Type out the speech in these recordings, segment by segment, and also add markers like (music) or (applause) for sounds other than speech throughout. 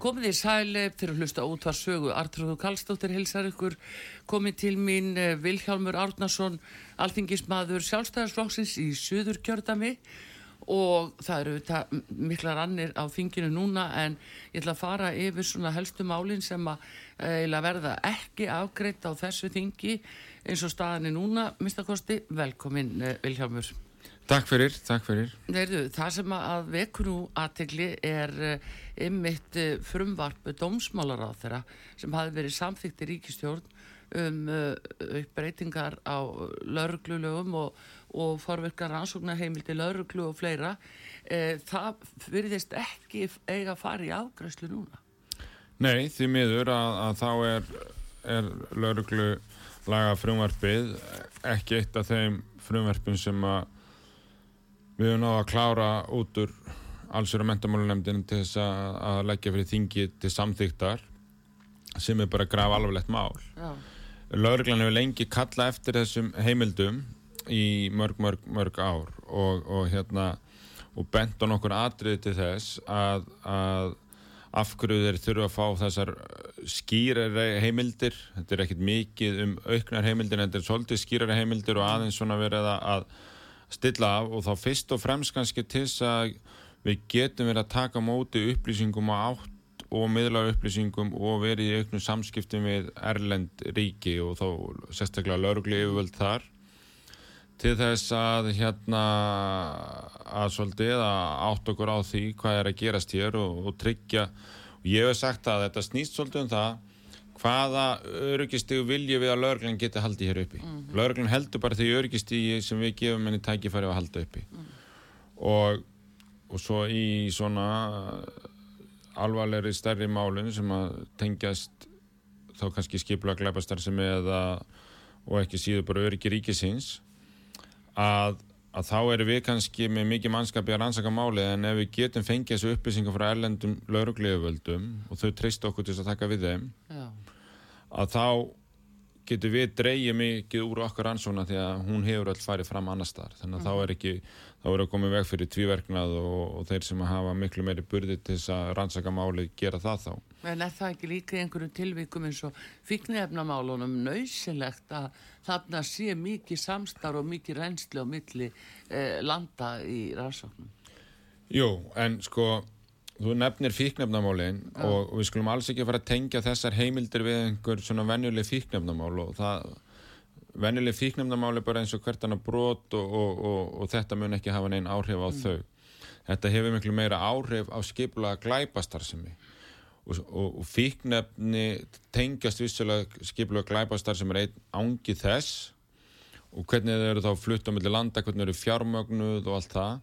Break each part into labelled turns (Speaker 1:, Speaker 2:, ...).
Speaker 1: Komið í sæleip til að hlusta út var sögu. Artrúðu Kallstóttir hilsar ykkur. Komið til mín eh, Vilhjálmur Árnason, alþingismadur sjálfstæðarsflóksins í Suður kjördami og það eru þetta miklar annir á þinginu núna en ég ætla að fara yfir svona helstu málinn sem að eiginlega verða ekki afgreitt á þessu þingi eins og staðinni núna. Mistakosti, velkomin eh, Vilhjálmur.
Speaker 2: Takk fyrir, takk fyrir.
Speaker 1: Neirðu, það sem að vekur nú aðtegli er ymmit eh, uh, frumvarp dómsmálar á þeirra sem hafi verið samþygt í ríkistjórn um uh, breytingar á lauruglulögum og, og forverkar ansóknarheimildi lauruglu og fleira. Uh, það veriðist ekki eiga í afgræslu núna?
Speaker 2: Nei, því miður að, að þá er, er lauruglu laga frumvarpið ekki eitt af þeim frumvarpin sem að Við höfum náða að klára út úr allsverða mentamálunemndin til þess að leggja fyrir þingi til samþýktar sem er bara graf alvarlegt mál. Lauruglan hefur lengi kalla eftir þessum heimildum í mörg, mörg, mörg ár og, og, hérna, og bent á nokkur atriði til þess að, að af hverju þeir þurfa að fá þessar skýrari heimildir. Þetta er ekkit mikið um auknar heimildir en þetta er svolítið skýrari heimildir og aðeins svona verið að stilla af og þá fyrst og fremst kannski til þess að við getum verið að taka móti upplýsingum á átt og miðla upplýsingum og verið í auknum samskiptum við Erlend ríki og þá sérstaklega laurugli yfirvöld þar. Til þess að hérna að svolítið að átt okkur á því hvað er að gerast hér og, og tryggja. Og ég hef sagt að þetta snýst svolítið um það hvaða öryggistígu vilji við að lauruglan geti haldið hér uppi. Mm -hmm. Lauruglan heldur bara því öryggistígi sem við gefum henni tækifæri að halda uppi. Mm. Og, og svo í svona alvarlegri stærri málun sem að tengjast þá kannski skipla gleipastar sem eða og ekki síður bara öryggi ríkisins að, að þá eru við kannski með mikið mannskapi að rannsaka máli en ef við getum fengið þessu upplýsingar frá erlendum laurugliðuvöldum og þau treyst okkur til að taka við þeim Já að þá getur við dreyja mikið úr okkar ansóna því að hún hefur öll farið fram annar staðar þannig að mm. þá mhm. er ekki, þá er að koma veg fyrir tvíverknað og, og þeir sem hafa miklu meiri burði til þess að rannsaka máli gera það þá.
Speaker 1: En er það ekki líka í einhverju tilvíkum eins og fíknefnamálunum nöysilegt að þarna sé mikið samstar og mikið reynsli á milli eh, landa í rannsóknum?
Speaker 2: Jú, en sko Þú nefnir fíknefnamálin ja. og við skulum alls ekki fara að tengja þessar heimildir við einhver svona venjuleg fíknefnamál og það, venjuleg fíknefnamál er bara eins og hvert annar brot og, og, og, og þetta mun ekki hafa neinn áhrif á mm. þau. Þetta hefur miklu meira áhrif á skipla glæpastarsemi og fíknefni tengjast vissulega skipla glæpastar sem er einn ángi þess og hvernig þau eru þá flutt á milli landa, hvernig þau eru fjármögnuð og allt það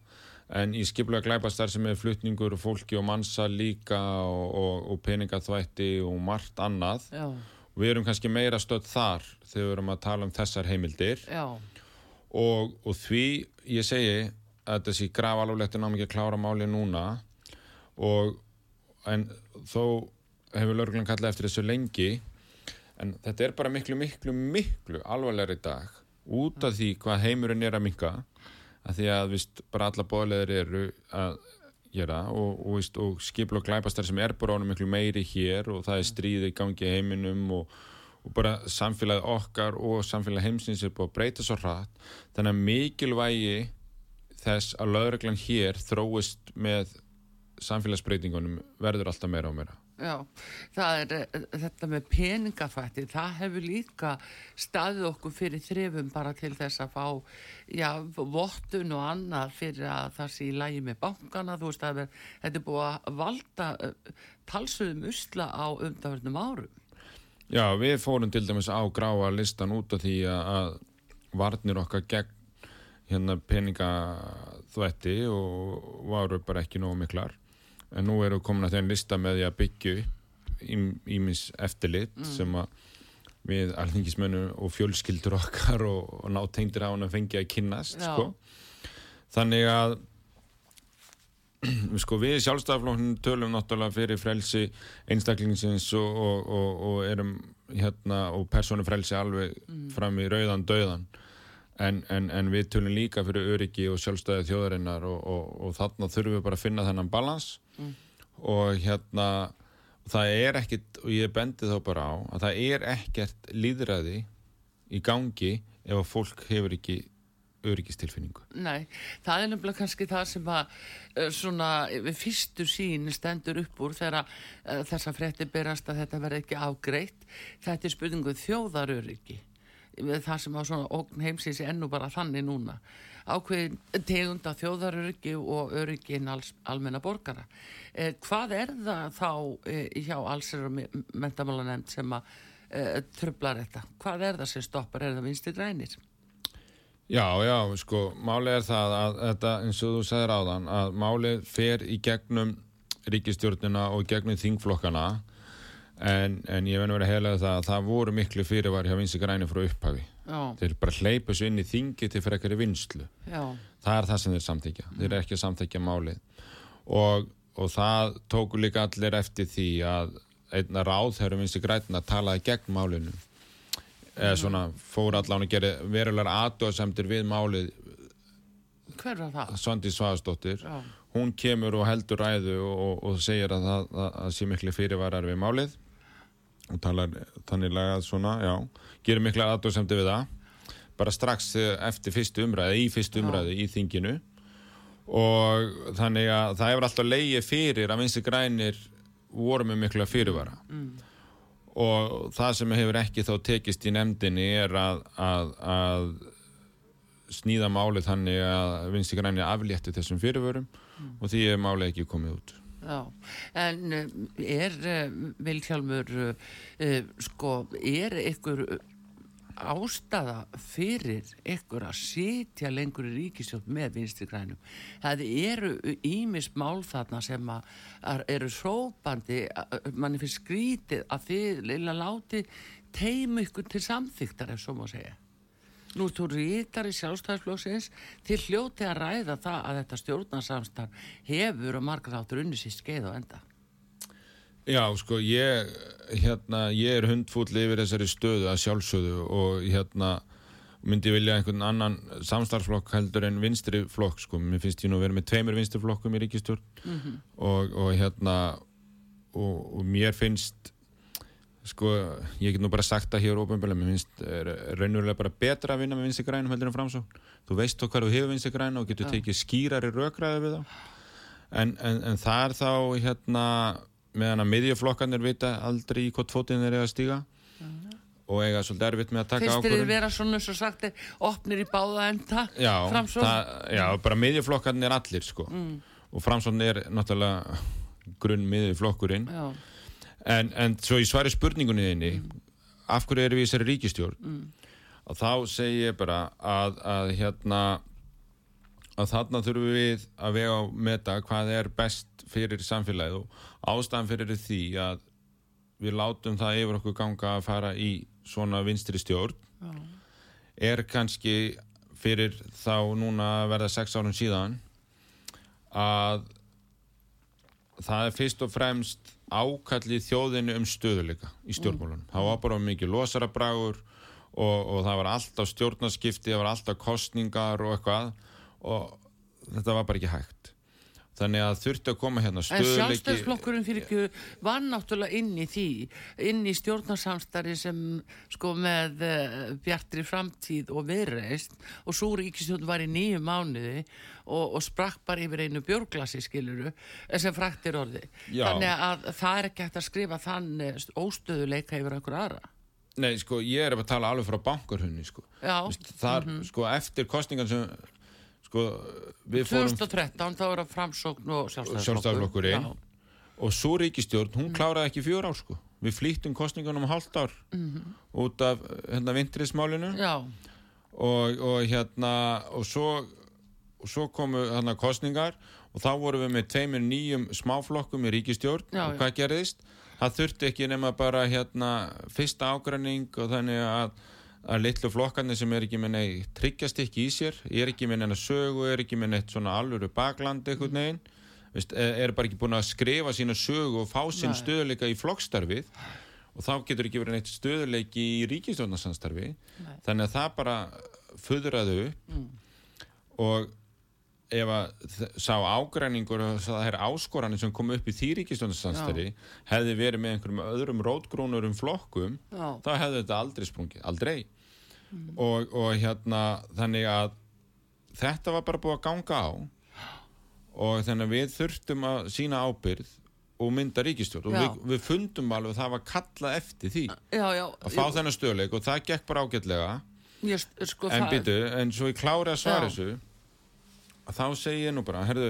Speaker 2: en í skiplega glæpastar sem er flutningur fólki og mannsa líka og, og, og peningaþvætti og margt annað. Og við erum kannski meira stödd þar þegar við erum að tala um þessar heimildir. Og, og því ég segi að þessi graf alveg ná mikið að klára máli núna. Og en þó hefur Lörglann kallað eftir þessu lengi en þetta er bara miklu miklu miklu alvarlegri dag. Út af því hvað heimurinn er að minka að því að vist, bara alla bóðleðir eru að gera og, og, vist, og skipla og glæpastar sem er bara ánum miklu meiri hér og það er stríði í gangi heiminum og, og bara samfélagið okkar og samfélagið heimsins er búið að breyta svo hratt. Þannig að mikilvægi þess að lögreglan hér þróist með samfélagsbreytingunum verður alltaf meira og meira
Speaker 1: Já, það er eh, þetta með peningafætti, það hefur líka staðið okkur fyrir þrefum bara til þess að fá, já, vottun og annað fyrir að það sé í lægi með bankana, þú veist að þetta er búið að valda uh, talsuðum usla á umdaförnum árum.
Speaker 2: Já, við fórum til dæmis á gráa listan út af því að varnir okkar gegn hérna peningaþvætti og varu bara ekki nógu miklar en nú eru komin að þeim lista með því að byggja upp ímis eftirlit mm. sem að við alþingismönnu og fjölskyldur okkar og, og nátengdir á hann að fengja að kynnast sko. þannig að sko, við sjálfstaflóknum tölum náttúrulega fyrir frelsi einstaklingsins og, og, og erum hérna og persónufrelsi alveg mm. fram í rauðan döðan en, en, en við tölum líka fyrir öryggi og sjálfstæði þjóðarinnar og þarna þurfum við bara að finna þennan balans mm. og hérna það er ekkert, og ég bendi þá bara á að það er ekkert líðræði í gangi ef að fólk hefur ekki öryggistilfinningu.
Speaker 1: Nei, það er nefnilega kannski það sem að uh, svona við fyrstu sín stendur upp úr þegar uh, þessa frétti berast að þetta verði ekki ágreitt þetta er spurningu um þjóðaröryggi það sem á svona ógn heimsins er ennú bara þannig núna ákveðin tegunda þjóðaröryggi og öryggin alls, almenna borgara. Eh, hvað er það þá eh, hjá allsir og mentamálanemnd sem að eh, tröflar þetta? Hvað er það sem stoppar? Er það vinsti grænir?
Speaker 2: Já, já, sko, málið er það að þetta, eins og þú sagðir áðan, að málið fer í gegnum ríkistjórnina og gegnum þingflokkana en, en ég venni verið að heila það að það voru miklu fyrirvar hjá vinsti græni frá upphafi þeir bara hleypa svo inn í þingi til fyrir ekkari vinslu Já. það er það sem þeir samþykja mm. þeir eru ekki að samþykja málið og, og það tóku líka allir eftir því að einna ráð þegar vinstu græna talaði gegn málinu eða mm. svona fór allan að gera verulegar aðdóðsemtir við málið
Speaker 1: hver var það?
Speaker 2: Svandi Svaðsdóttir hún kemur og heldur ræðu og, og segir að það, að, að sé miklu fyrirvarar við málið og talar þannig lagað svona, já gerir mikla aðdóðsemdi við það bara strax eftir fyrstu umræði í fyrstu umræði já. í þinginu og þannig að það hefur alltaf leiði fyrir að vinsti grænir voru með mikla fyrirvara mm. og það sem hefur ekki þá tekist í nefndinni er að, að, að snýða málið þannig að vinsti grænir aflétti þessum fyrirvörum mm. og því er málið ekki komið út
Speaker 1: Já, en eh, er eh, Vilhjálmur uh, sko, er ykkur ástafa fyrir ykkur að sitja lengur í ríkistjótt með vinstri grænum? Það eru ímis mál þarna sem að, eru srópandi manni finnst skrítið að þið leila láti teim ykkur til samþygtar ef svo má segja Nú þú rítar í sjálfstæðsflóksins til hljóti að ræða það að þetta stjórnarsamstarf hefur og margar áttur unni sér skeið og enda.
Speaker 2: Já, sko, ég, hérna, ég er hundfúll yfir þessari stöðu að sjálfsöðu og hérna myndi vilja einhvern annan samstarflokk heldur en vinstriflokk, sko. Mér finnst ég nú vera með tveimur vinstriflokkum í ríkistjórn mm -hmm. og, og hérna og, og mér finnst sko, ég get nú bara sagt það hér óbæmbilega, mér finnst raunverulega bara betra að vinna með vinsti grænum heldur en framsó þú veist hvað þú hefur vinsti græna og getur tekið skýrari rökræði við þá. En, en, en það er þá hérna, meðan að miðjaflokkarnir vita aldrei í hvort fótinn þeir eiga að stíga og eiga svolítið erfitt með að taka ákvörðum
Speaker 1: Fyrst er þið vera svona svo sagt opnir í báða enda
Speaker 2: framsó Já, bara miðjaflokkarnir allir sko. Mm. og framsón er náttúrulega grunn miðjaflokkurinn Já en, en svo í svari spurningunni þinni mm. af hverju eru við í þessari ríkistjórn mm. og þá segir ég bara að, að hérna að þarna þurfum við að vega á meta hvað er best fyrir samfélagið og ástæðan fyrir því að við látum það yfir okkur ganga að fara í svona vinstri stjórn mm. er kannski fyrir þá núna verða sex árum síðan að það er fyrst og fremst ákallið þjóðinu um stöðuleika í stjórnmálunum. Mm. Það var bara mikið losarabragur og, og það var alltaf stjórnarskipti, það var alltaf kostningar og eitthvað og þetta var bara ekki hægt. Þannig að þurfti að koma hérna
Speaker 1: En
Speaker 2: stöðuleiki
Speaker 1: sjálfstæðsflokkurinn fyrir ekki var náttúrulega inn í því, inn í stjórnarsamstari sem sko með uh, bjartri framtíð og viðreist og svo ríkistjórn var í nýju mánuði og, og sprakk bara yfir einu björglasi skiluru, sem fræktir orði.
Speaker 2: Já.
Speaker 1: Þannig að það er ekki hægt að skrifa þann eh, óstöðuleika yfir okkur aðra.
Speaker 2: Nei, sko, ég er að tala alveg frá bankarhunni, sko.
Speaker 1: Já,
Speaker 2: þar, sko, eftir kostningan sem, sko, við fórum
Speaker 1: 2013 þá er það framsókn og. Já.
Speaker 2: og svo ríkistjórn, hún kláraði ekki fjör ár, sko. Við flýttum kostningunum um hálft ár út af, hérna, vintrismálinu
Speaker 1: Já,
Speaker 2: og, og hérna, og svo, og svo komu, hérna, kostningar og þá vorum við með tveimur nýjum smáflokkum í ríkistjórn
Speaker 1: Já,
Speaker 2: og
Speaker 1: já.
Speaker 2: hvað gerðist? Það þurfti ekki nema bara, hérna, fyrsta ágræning og þannig að að litlu flokkarnir sem er ekki með neitt tryggjast ekki í sér, er ekki með neina sögu, er ekki með neitt svona alvöru bakland eitthvað neginn, veist, er bara ekki búin að skrifa sína sögu og fá sinn
Speaker 1: Nei.
Speaker 2: stöðuleika í flokkstarfið og þá getur ekki verið neitt stöðuleiki í ríkistjórnarsamstarfi þannig að það bara föðraði upp og ef að sá ágræningur og það er áskoranir sem kom upp í því ríkistjórnarsamstarfi hefði verið með einhverjum öðrum rótgrónurum flokkum
Speaker 1: já,
Speaker 2: þá hefði þetta aldrei sprungið, aldrei og, og hérna þannig að þetta var bara búið að ganga á. Og þannig að við þurftum að sína ábyrð og mynda ríkistjórn og við, við fundum alveg að það var kallað eftir því.
Speaker 1: Já, já.
Speaker 2: að fá þennan stöðleik og það gekk bara ágætlega.
Speaker 1: Ég, sko,
Speaker 2: en býtu, en svo ég klári að svara
Speaker 1: Já.
Speaker 2: þessu að þá segi ég nú bara, herðu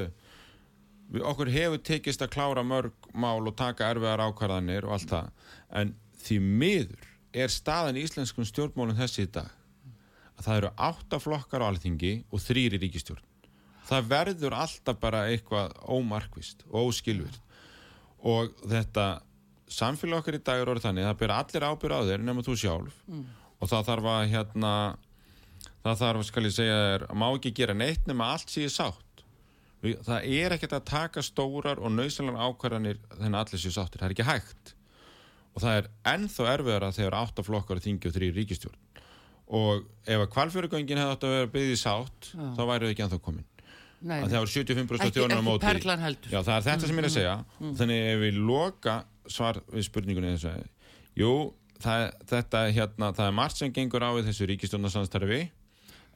Speaker 2: við, okkur hefur tekist að klára mörg mál og taka erfiðar ákvarðanir og allt það, en því miður er staðan í íslenskum stjórnmálum þessi í dag? Að það eru átta flokkar á alþingi og þrýri ríkistjórn það verður alltaf bara eitthvað ómarkvist og óskilvirt og þetta samfélag okkar í dag er orðið þannig það byrja allir ábyrð á þér nema þú sjálf. Og það þarf að hérna það þarf, skal ég segja þér, má ekki gera neitt nema allt sé sátt. Við- það er ekkert að taka stórar og nöðsynlega ákvarðanir þennan allir sé sáttir, það er ekki hægt og það er ennþá erfiðara þegar áttaflokkar þingi og þrý ríkistjórn og ef að kvalfjörugöngin hefði átt að vera byggðið sátt þá væri þau ekki ennþá komin.
Speaker 1: Nei,
Speaker 2: að það voru 75%
Speaker 1: Ekki-
Speaker 2: þjóðunar á móti. Já, það er þetta sem ég er að segja. þannig ef við loka svar við spurningunni þess að jú, það, þetta hérna það er margt sem gengur á við þessu ríkistjónarsamstarfi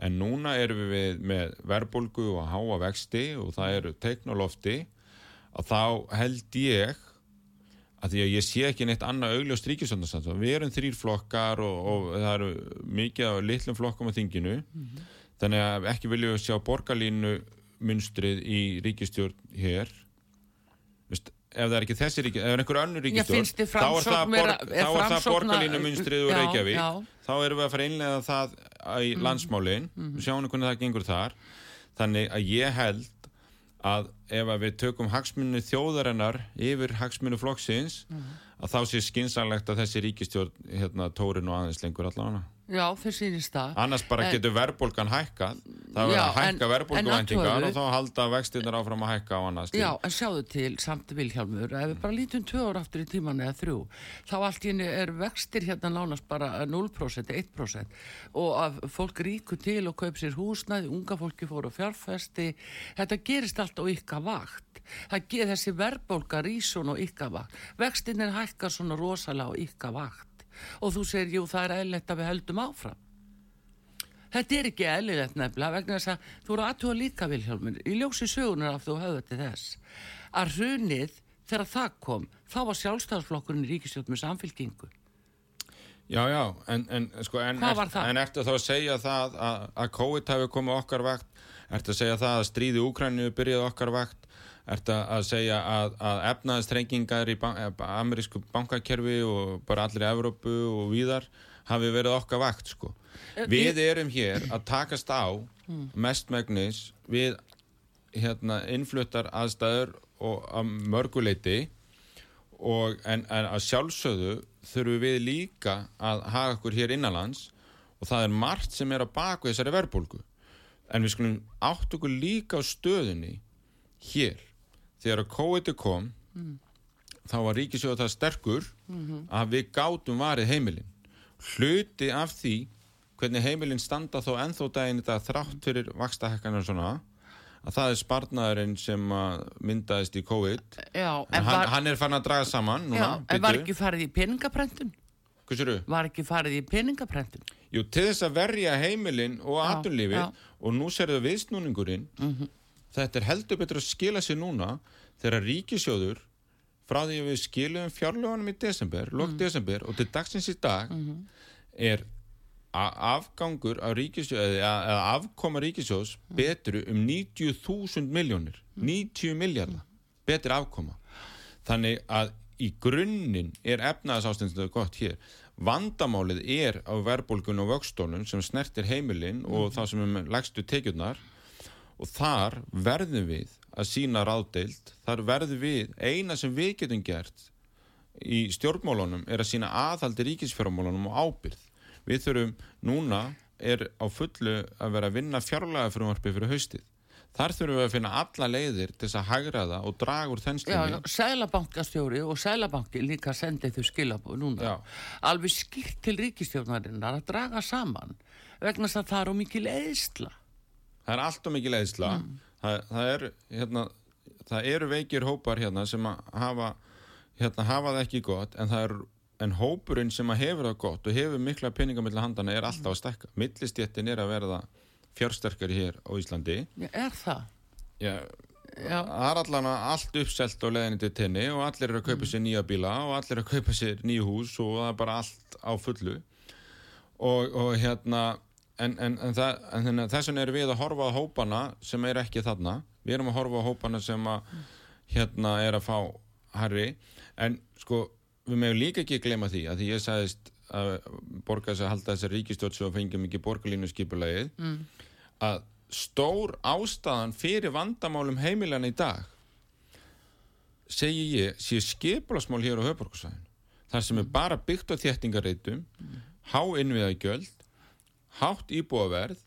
Speaker 2: en núna erum við með verbulgu og háa vexti og það eru teknolofti að þá held ég að því að ég sé ekki neitt annað augljóst ríkistjónarsamstarfi við erum þrýr flokkar og, og það eru mikið af litlum flokkum á þinginu. Þannig að ekki viljum við sjá borgarlínu munstrið í ríkistjórn hér. Vist, ef það er ekki þessi ríkistjórn ef það er einhver
Speaker 1: finnst
Speaker 2: ríkistjórn þá er það, borg, það borgarlínu munstrið úr Reykjavík.
Speaker 1: já.
Speaker 2: Þá erum við að fara að innlega það í landsmálin. sjáum hvernig það gengur þar. Þannig að ég held að ef að við tökum hagsmunni þjóðarinnar yfir hagsmunni flokksins
Speaker 1: Mhm.
Speaker 2: að þá sé skynsanlegt að þessi ríkistjórn hérna, tóri nú aðeins lengur allavega
Speaker 1: já, þeir sýnist það.
Speaker 2: Annars bara
Speaker 1: En-
Speaker 2: getur verðbólgan hækkað. Það verður að hækka verðbólguvæntingar og þá halda vextinnar áfram að hækka á annars
Speaker 1: Já, en sjáðu til, samt Vilhjálmur, ef við bara lítum tvö ára aftur í tíman eða þrjú, þá allt í henni er vextir hérna nánast bara 0%, 1% og að fólk ríku til og kaup sér húsnæði, unga fólki fóru fjárfesti, þetta gerist allt á ykkar vakt. Það ger þessi verðbólga rísun og ykkar vakt. Vextin er hækkar svona rosalega á ykkar vakt og þú segir, jú, það er eðlilegt að við höldum áfram. Þetta er ekki eðlilegt nefnilega vegna þess að þú eru aðtúa líka Vilhjálmur í ljósi sögunar af þú höfðu til þess að hrunið þegar það kom þá var sjálfstæðarsflokkurinn í ríkistjórn með samfylkingu
Speaker 2: Já, já, en, en, sko, en,
Speaker 1: það?
Speaker 2: en ertu þá að segja það að, að COVID hafi komið okkar vakt ertu að segja það að stríði Úkrænu byrjaði okkar vakt ertu að segja að, að efnaðistrengingar í ban amerísku bankakerfi og bara allir í Evrópu og víðar hafi verið okkar vakt sko. Við erum hér að takast á mestmegnis við hérna, innfluttar aðstæður og að mörguleiti og en, en að sjálfsögðu þurfum við líka að haga okkur hér innanlands og það er margt sem er á baku þessari verbulgu en við skulum átt okkur líka á stöðunni hér þegar að COVID kom þá var ríkisjóða það sterkur að við gátum varið heimilin hluti af því hvernig heimilin standa þó ennþó daginn þetta þrátt fyrir vakstahekkanar svona að það er spartnaðurinn sem að myndaðist í COVID
Speaker 1: Já,
Speaker 2: hann,
Speaker 1: var,
Speaker 2: hann er fann að draga saman núna,
Speaker 1: já, en var ekki farið í peningaprentun?
Speaker 2: Sérðu?
Speaker 1: Var ekki farið í peningaprentun?
Speaker 2: Jú, til þess að verja heimilinn og.
Speaker 1: Mhm.
Speaker 2: og nú serðu viðsnúningurinn þetta er heldur betur að skila sér núna þegar ríkisjóður frá því að við skilum fjárlögunum í desember,
Speaker 1: Mhm.
Speaker 2: lók desember og til dagsins í dag er a- afgangur af ríkisjóð eða, afkoma ríkisjóðs
Speaker 1: Mhm.
Speaker 2: betru um 90.000 miljónir 90 miljardar betri afkoma. Þannig að í grunninn er efnaðasástendið gott hér. Vandamálið er á verðbólgun og vöxtónum sem snertir heimilinn og það sem er með lægstu tekjurnar og þar verðum við að sína ráðdeild þar verðum við, eina sem við getum gert í stjórnmálunum er að sína aðhaldi ríkisfjármálunum og ábyrð við þurfum núna er á fullu að vera að vinna fjárlega frumvarpi fyrir haustið þar þurfum við að finna alla leiðir til þess að hægraða og draga úr
Speaker 1: Já,
Speaker 2: þenslunni
Speaker 1: sælabankastjóri og sælabanki líka sendið þau skilabóð núna.
Speaker 2: Já.
Speaker 1: Alveg skýrt til ríkistjórnarinnar að draga saman vegna þess að það er á mikil eðsla.
Speaker 2: Það er allt og mikið leiðsla það, það, er, hérna, það eru veikir hópar hérna sem að hafa hérna, hafa það ekki gott en er en hópurinn sem að hefur það gott og hefur mikla peninga millir handana er alltaf að stekka millistjettin er að verða fjársterkari hér á Íslandi.
Speaker 1: Er það?
Speaker 2: Já, það er allan allt uppselt á leðinni til tenni og allir eru að kaupa sér nýja bíla og allir eru að kaupa sér nýju hús og það er bara allt á fullu. Og, og hérna en, en, en, það, en að þess vegna erum við að horfa á hópana sem er ekki þarna. Við erum að horfa á hópana sem að hérna er að fá harri. En sko við meðum líka ekki að glema því að því ég sagðist að borga þess að halda þessar ríkistjótt sem fengjum ekki borgarlínu skipulagið mm. að stór ástæðan fyrir vandamálum heimilan í dag segi ég sé skipulasmál hér á höfborgarsvæðin þar sem er bara byggt á þéttingareitum há innviðagjöld hátt íbúaverð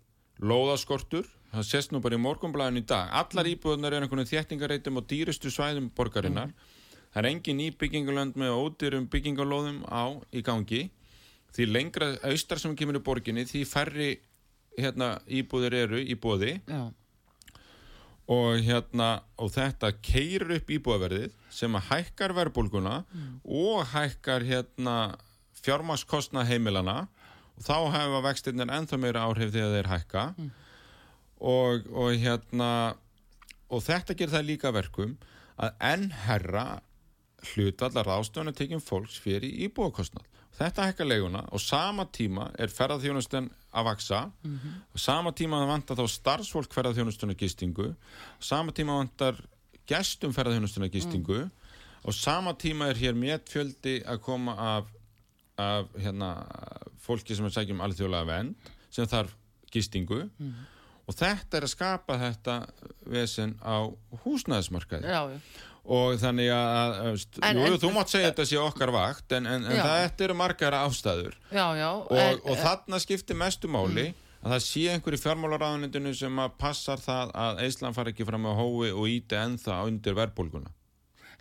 Speaker 2: lóðaskortur, það sést nú bara í morgunblæðin í dag, allar íbúðunar er einhvern þéttingareitum og dýrustu svæðum borgarinnar. Það er engin nýbyggingalönd með ódýrum byggingalóðum á í gangi. Því lengra austar sem kemur í borginni því færri hérna, íbúðir eru í bóði
Speaker 1: já,
Speaker 2: og hérna og þetta keirur upp íbúðaverðið sem að hækkar verðbólguna og hækkar hérna fjármaskostna heimilana og þá hefa vextirnir ennþá meira áhrif þegar þeir hækka. Og, og hérna og þetta gerir það líka verkum að enn herra hlutvallar ástöðun að tekjum fólks fyrir íbúðakostnað. Þetta hækkar leiguna og sama tíma er ferðarþjónustan að vaksa og sama tíma vantar þá starfsfólk ferðarþjónustuna gistingu. Sama tíma vantar gestum ferðarþjónustuna gistingu. Og sama tíma er hér mér fjöldi að koma af, af hérna, fólki sem er sækjum alþjóðlega vend sem þarf gistingu. Og þetta er að skapa þetta vesen á húsnæðismarkaði.
Speaker 1: Já, já.
Speaker 2: og þannig að,
Speaker 1: En-
Speaker 2: jú,
Speaker 1: en-
Speaker 2: þú mátt segja þetta sé okkar vakt en, en, en þetta eru margar ástæður.
Speaker 1: Já,
Speaker 2: og,
Speaker 1: en-
Speaker 2: og þarna skiptir mestu máli
Speaker 1: Mm.
Speaker 2: að það sé einhver í fjármálaráðunitinu sem að passar það að Eisland fari ekki fram á hói og íti ennþá undir verðbólguna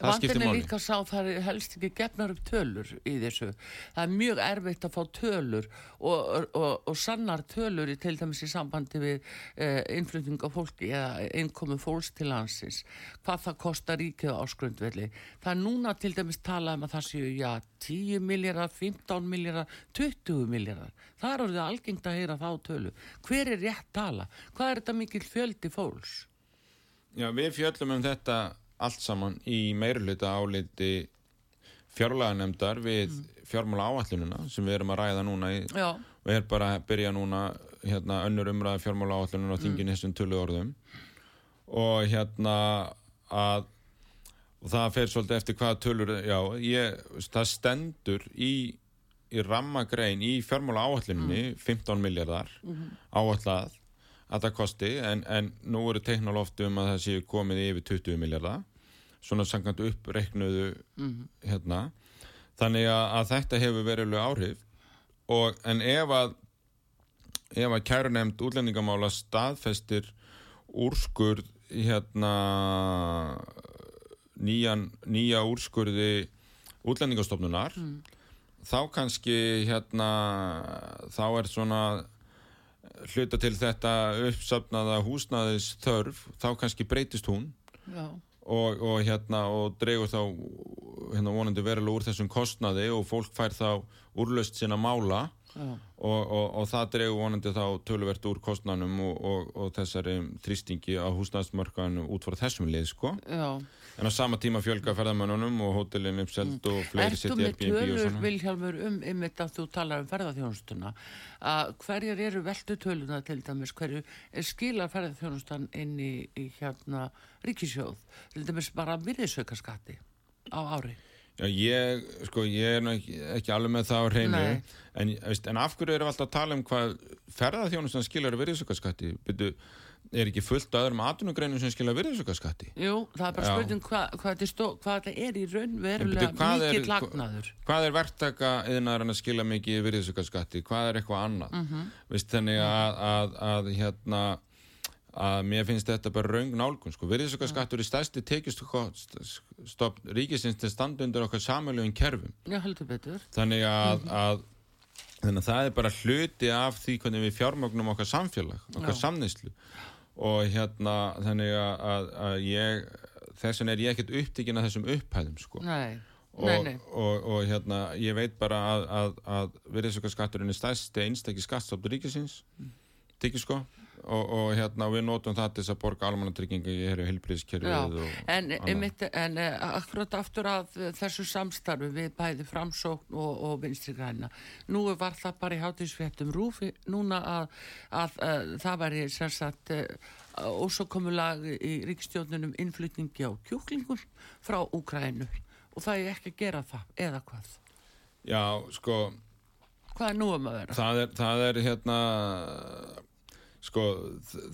Speaker 2: það skiptir
Speaker 1: Vandinn er líka sá það er helst ekki gefnar upp tölur í þessu. Það er mjög erfitt að fá tölur og, og, og sannar tölur í til dæmis í sambandi við eh, innflutning á fólki eða innkomu fólks til landsins. Hvað það kostar ríkið á áskrundvelli. Það er núna til dæmis talað um að það séu já 10 miljardar, 15 miljardar, 20 miljardar. Það er orðið algengt að heyra þá tölu. Hver er rétt tala? Hvað er þetta mikil fjöldi fólks?
Speaker 2: Já, við fjöllum um þetta allt saman í meiruluta áliti fjárlaganemdar við fjármála áallununa sem við erum að ræða núna í,
Speaker 1: Já,
Speaker 2: og er bara að byrja núna hérna, önnur umræða fjármála áallununa á þingin þessum tölu orðum og hérna að og það fer svolítið eftir hvaða tölur já, ég, það stendur í, í rammagrein í fjármála áalluninni 15 miljardar áallad að það kosti en, en nú eru teiknal oft um að það séu komið yfir 20 miljardar svona sangant uppreiknuðu hérna. Þannig að, að þetta hefur veriðlega áhrif. Og en ef að ef að kærunemnd útlendingamála staðfestir úrskurð hérna nýjan, nýja úrskurði útlendingastofnunar þá kannski hérna þá er svona hluta til þetta uppsafnaða húsnaðis þörf, þá kannski breytist hún.
Speaker 1: Já,
Speaker 2: og, og hérna og dregur þá hérna vonandi verulega úr þessum kostnaði og fólk fær þá úrlaust sinna mála. Og, og, og það dregur vonandi þá töluvert úr kostnanum og, og, og þessari þrýstingi á húsnæðismörkan út frá þessum lið sko.
Speaker 1: Já.
Speaker 2: En á sama tíma fjölga ferðamönnunum og hótelin uppselt og fleiri
Speaker 1: Ertu
Speaker 2: sitt
Speaker 1: með
Speaker 2: Airbnb og
Speaker 1: tölur,
Speaker 2: svona?
Speaker 1: Vilhjálmur, um einmitt að þú talar um ferðarþjónustuna að hverjar eru veldu töluna til dæmis, hverju er skilar ferðarþjónustan inn í, í hérna ríkisjóð, til dæmis bara virðisaukaskatti á ári?
Speaker 2: Já, ég, sko, ég er ekki, ekki alveg með það á hreinu. En, en af hverju erum við alltaf að tala um hvað ferðarþjónustan skilar virðisaukaskatti? Byrju, er ekki fullt af öðrum atvinnugreinum sem skilar virðisaukaskatti
Speaker 1: Jú, það er bara
Speaker 2: Já.
Speaker 1: spurning hva, hvað, stó, hvað þetta er í raun verulega
Speaker 2: bíddu, hvað er-
Speaker 1: mikill lagnaður
Speaker 2: hvað er verktaka yðnaðarinn að skila mikið virðisaukaskatti, hvað er eitthvað annað
Speaker 1: Mhm.
Speaker 2: veist, þannig að, að, að hérna að mér finnst þetta bara raung nálgun sko. virðisaukaskattur er stærsti tekjustofn ríkisins til standa undir okkar samöluðum kerfum
Speaker 1: Já, heldur betur
Speaker 2: þannig að,
Speaker 1: Mhm.
Speaker 2: að þannig að það er bara hluti af því hvernig við fjármögnum okkar samfélag okkar
Speaker 1: Já.
Speaker 2: Og hérna þannig að, að, að ég þess vegna er ég ekkert upptíkin að þessum upphæðum sko.
Speaker 1: Nei,
Speaker 2: og,
Speaker 1: nei, nei.
Speaker 2: Og, og hérna ég veit bara að, að, að virðisaukaskatturinn er stærsti einstakki skattstofn ríkisins
Speaker 1: Mm.
Speaker 2: tekið sko og, og hérna við notum það til þess að borga almannatrygginga í heilbríðskerfið og
Speaker 1: en, einmitt, en uh, akkurat aftur að uh, þessu samstarfi við bæði framsókn og, og vinstri græna. Nú var það bara í hátíðsfréttum rúfi núna að, að uh, það væri sem sagt uh, ósókomulag í ríkstjóðnunum innflutningi á kjúklingur frá Úkrænu og það er ekki að gera það, eða hvað?
Speaker 2: Já, sko
Speaker 1: Hvað er nú um að vera?
Speaker 2: það er, það er hérna sko,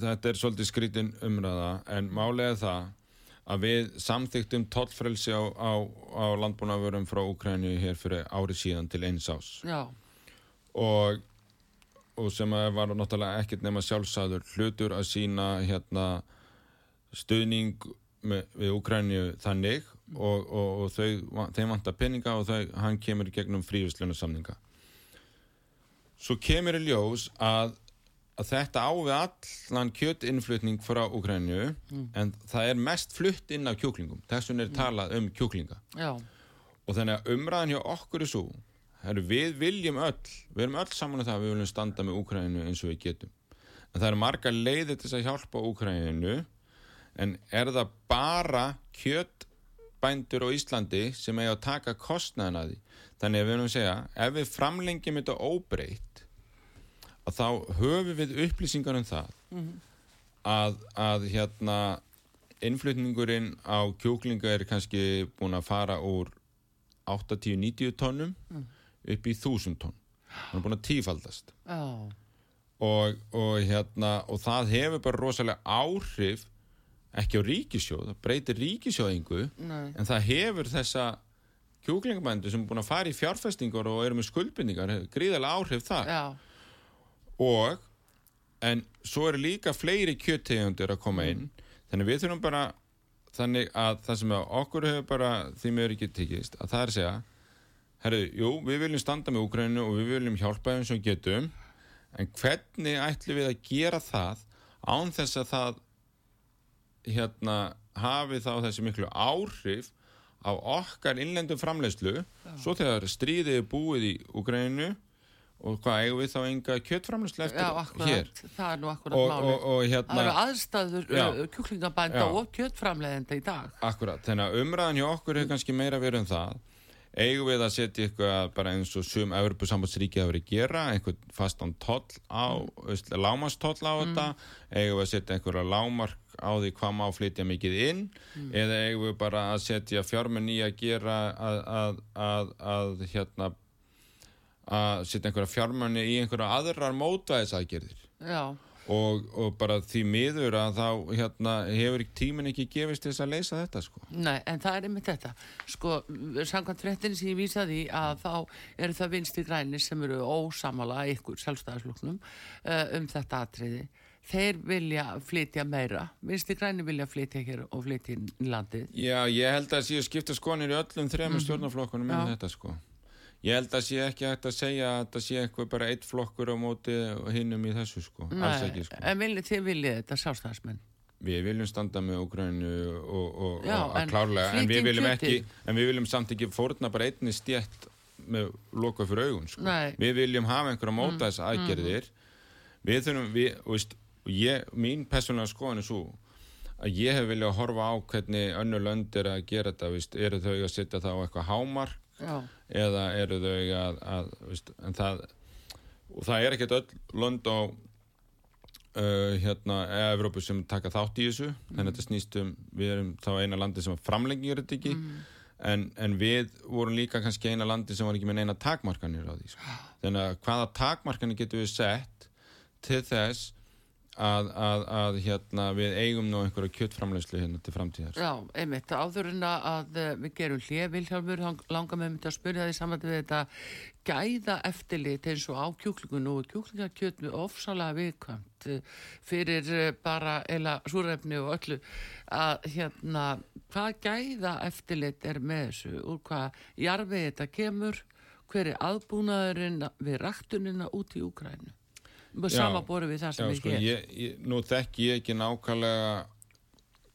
Speaker 2: þetta er svolítið skrítin umræða en málega það að við samþyktum tollfrelsi á, á, á landbúnaðurum frá Úkrænu hér fyrir ári síðan til eins ás og, og sem var náttúrulega ekkert nema sjálfsagður hlutur að sína hérna stuðning með, við Úkrænu þannig og, og, og þau, þeim vantar peninga og þau, hann kemur gegnum frívislunarsamninga svo kemur í ljós að, að þetta á við allan kjötinnflutning frá Úkrænu en það er mest flutt inn af kjúklingum. Þess vegna er talað um kjúklinga.
Speaker 1: Já,
Speaker 2: og þannig að umræðan hjá okkur er svo herru, við viljum öll við erum öll saman um það að við viljum standa með Úkræninu eins og við getum. En það eru marga leiðir til að hjálpa Úkræninu en er það bara kjötbændur á Íslandi sem eiga að taka kostnaðin að því? Þannig að við að segja ef við framlengjum þetta óbreytt að þá höfum við upplýsingar um það að, að hérna innflutningurinn á kjúklinga er kannski búin að fara úr 80-90 tónnum upp í 1000 tonn. Hann er búin að tífaldast.
Speaker 1: Já,
Speaker 2: og, og, hérna, og það hefur bara rosalega áhrif ekki á ríkisjóð, það breytir ríkisjóðingu
Speaker 1: nei,
Speaker 2: en það hefur þessa kjúklingabændu sem er búin að fara í fjárfestingar og eru með skuldbindingar, gríðarlega áhrif þar.
Speaker 1: Já,
Speaker 2: og en svo eru líka fleiri kjöttegundir að koma inn. Þannig við þurfum bara þannig að það sem okkur hefur bara því með ekki tekist að það er að segja herru, jú, við viljum standa með Úkrænu og við viljum hjálpa þeim sem getum en hvernig ætlum við að gera það án þess að það hérna hafi þá þessi miklu áhrif á okkar innlendum framleiðslu? Svo þegar stríðið er búið í Úkrænu og hvað eigum við þá enga kjöttframleiðslu eftir
Speaker 1: já, akkurat,
Speaker 2: hér
Speaker 1: það er nú akkurat
Speaker 2: og,
Speaker 1: málið.
Speaker 2: og, og
Speaker 1: Það
Speaker 2: hérna
Speaker 1: eru aðstæður
Speaker 2: Já.
Speaker 1: uh, kjúklingabænda
Speaker 2: Já.
Speaker 1: og kjötframleiðenda í dag.
Speaker 2: akkurat, þannig að umræðan hjá okkur hefur kannski meira verið um það eigum við að setja eitthvað bara eins og sum Evropasambandsríki að vera að gera einhvern fastan toll á mm. lámastoll á þetta eigum við að setja einhverja lámark á því hvað má flytja mikið inn eða eigum við bara að setja fjármenn í að gera að, að, að, að hérna að setja einhverja fjármenni í einhverja aðrar mótvæðisaðgerðir
Speaker 1: Já,
Speaker 2: og, og bara því miður að þá hérna, hefur tíminn ekki gefist til þess að leysa þetta sko.
Speaker 1: nei, en það er einmitt þetta. Sko, samkvæmt fréttin sem ég vísaði að þá eru það vinstri grænir sem eru ósamala ykkur sjálfstæðarsloknum uh, um þetta atriði. Þeir vilja flytja meira. Vinstri grænir vilja flytja hér og flytja í landið.
Speaker 2: Já, ég held að séu skipta skonir í öllum þremur
Speaker 1: Mhm.
Speaker 2: stjórnarflokkunum um
Speaker 1: Já.
Speaker 2: þetta sko. Ég held að sé ekki hægt að segja að það sé eitthvað bara eitt flokkur á móti hinnum í þessu sko, alls ekki sko.
Speaker 1: En viljið þið viljið þetta sjálfstæðismenn?
Speaker 2: Við viljum standa með Úgrænu og, og,
Speaker 1: Já,
Speaker 2: og að
Speaker 1: en
Speaker 2: klárlega, en við
Speaker 1: flytjum
Speaker 2: viljum ekki, en við viljum samt ekki fórna bara einni stjætt með loka fyrir augun, sko.
Speaker 1: Nei.
Speaker 2: Við viljum hafa einhverja móta þess aðgerðir. Við þurfum, við, veist, ég, mín persónulega skoðan er svo að ég hef viljað horfa á hvernig önnur lönd er að gera þetta, veist, eru þau að setja það á eitthvað hámark
Speaker 1: Já,
Speaker 2: eða eru þau að, að veist, en það og það er ekkert öll lönd á uh, hérna Evrópu sem taka þátt í þessu. Þannig að þetta snýst um, við erum þá eina landi sem framlengir þetta ekki? En, en við vorum líka kannski eina landi sem var ekki með neina takmarkanir á því sko. þannig að hvaða takmarkanir getum við sett til þess að, að, að hérna, við eigum nú einhverja kjöttframleyslu hérna til framtíðar.
Speaker 1: Já, einmitt, áður en að eh, við gerum hlið, Vilhjálmur, hann langar með myndi að spyrja því saman við þetta gæða eftirlit eins og á kjúklingun og kjúklingakjöt með ofsalega viðkvæmt eh, fyrir eh, bara eila súrefni og öllu. Að hérna, hvað gæða eftirlit er með þessu, úr hvað jarfið þetta kemur, hver er aðbúnaðurinn við raktunina út í Úkrænu? Sama borið við það sem
Speaker 2: Já,
Speaker 1: er
Speaker 2: sko, ég, nú þekki ég ekki nákvæmlega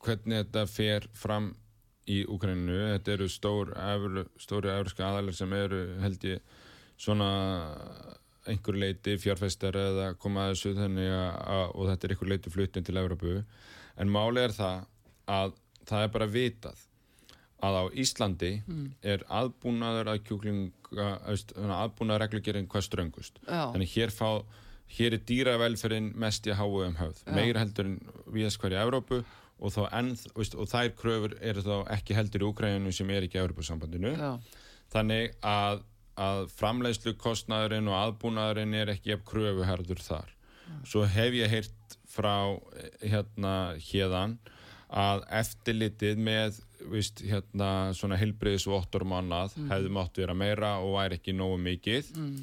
Speaker 2: hvernig þetta fer fram í Úkræninu, þetta eru stór evru, stóri evropska aðalir sem eru held ég svona einhver leiti fjárfestar eða koma að þessu þannig að, og þetta er einhver leiti fluttin til Evropu en máli er það að það er bara vitað að á Íslandi
Speaker 1: Mm.
Speaker 2: er aðbúnaður að kjúklinga aðbúnaður reglugerinn hvað ströngust.
Speaker 1: Já.
Speaker 2: þannig hér fá hér er dýravelferinn mest í háu um höfð meira heldur en viðast hverju Evrópu og, enn, veist, og þær kröfur eru þá ekki heldur í Úkræninu sem er ekki í Evrópusambandinu. Þannig að, að framleiðslu kostnaðurinn og aðbúnaðurinn er ekki ef kröfu herður þar svo hef ég heyrt frá eh, hérna hérðan að eftirlitið með víst, hérna, svona heilbriðis og ottorum annað hefði mátt vera meira og væri ekki nógu mikið. Mm.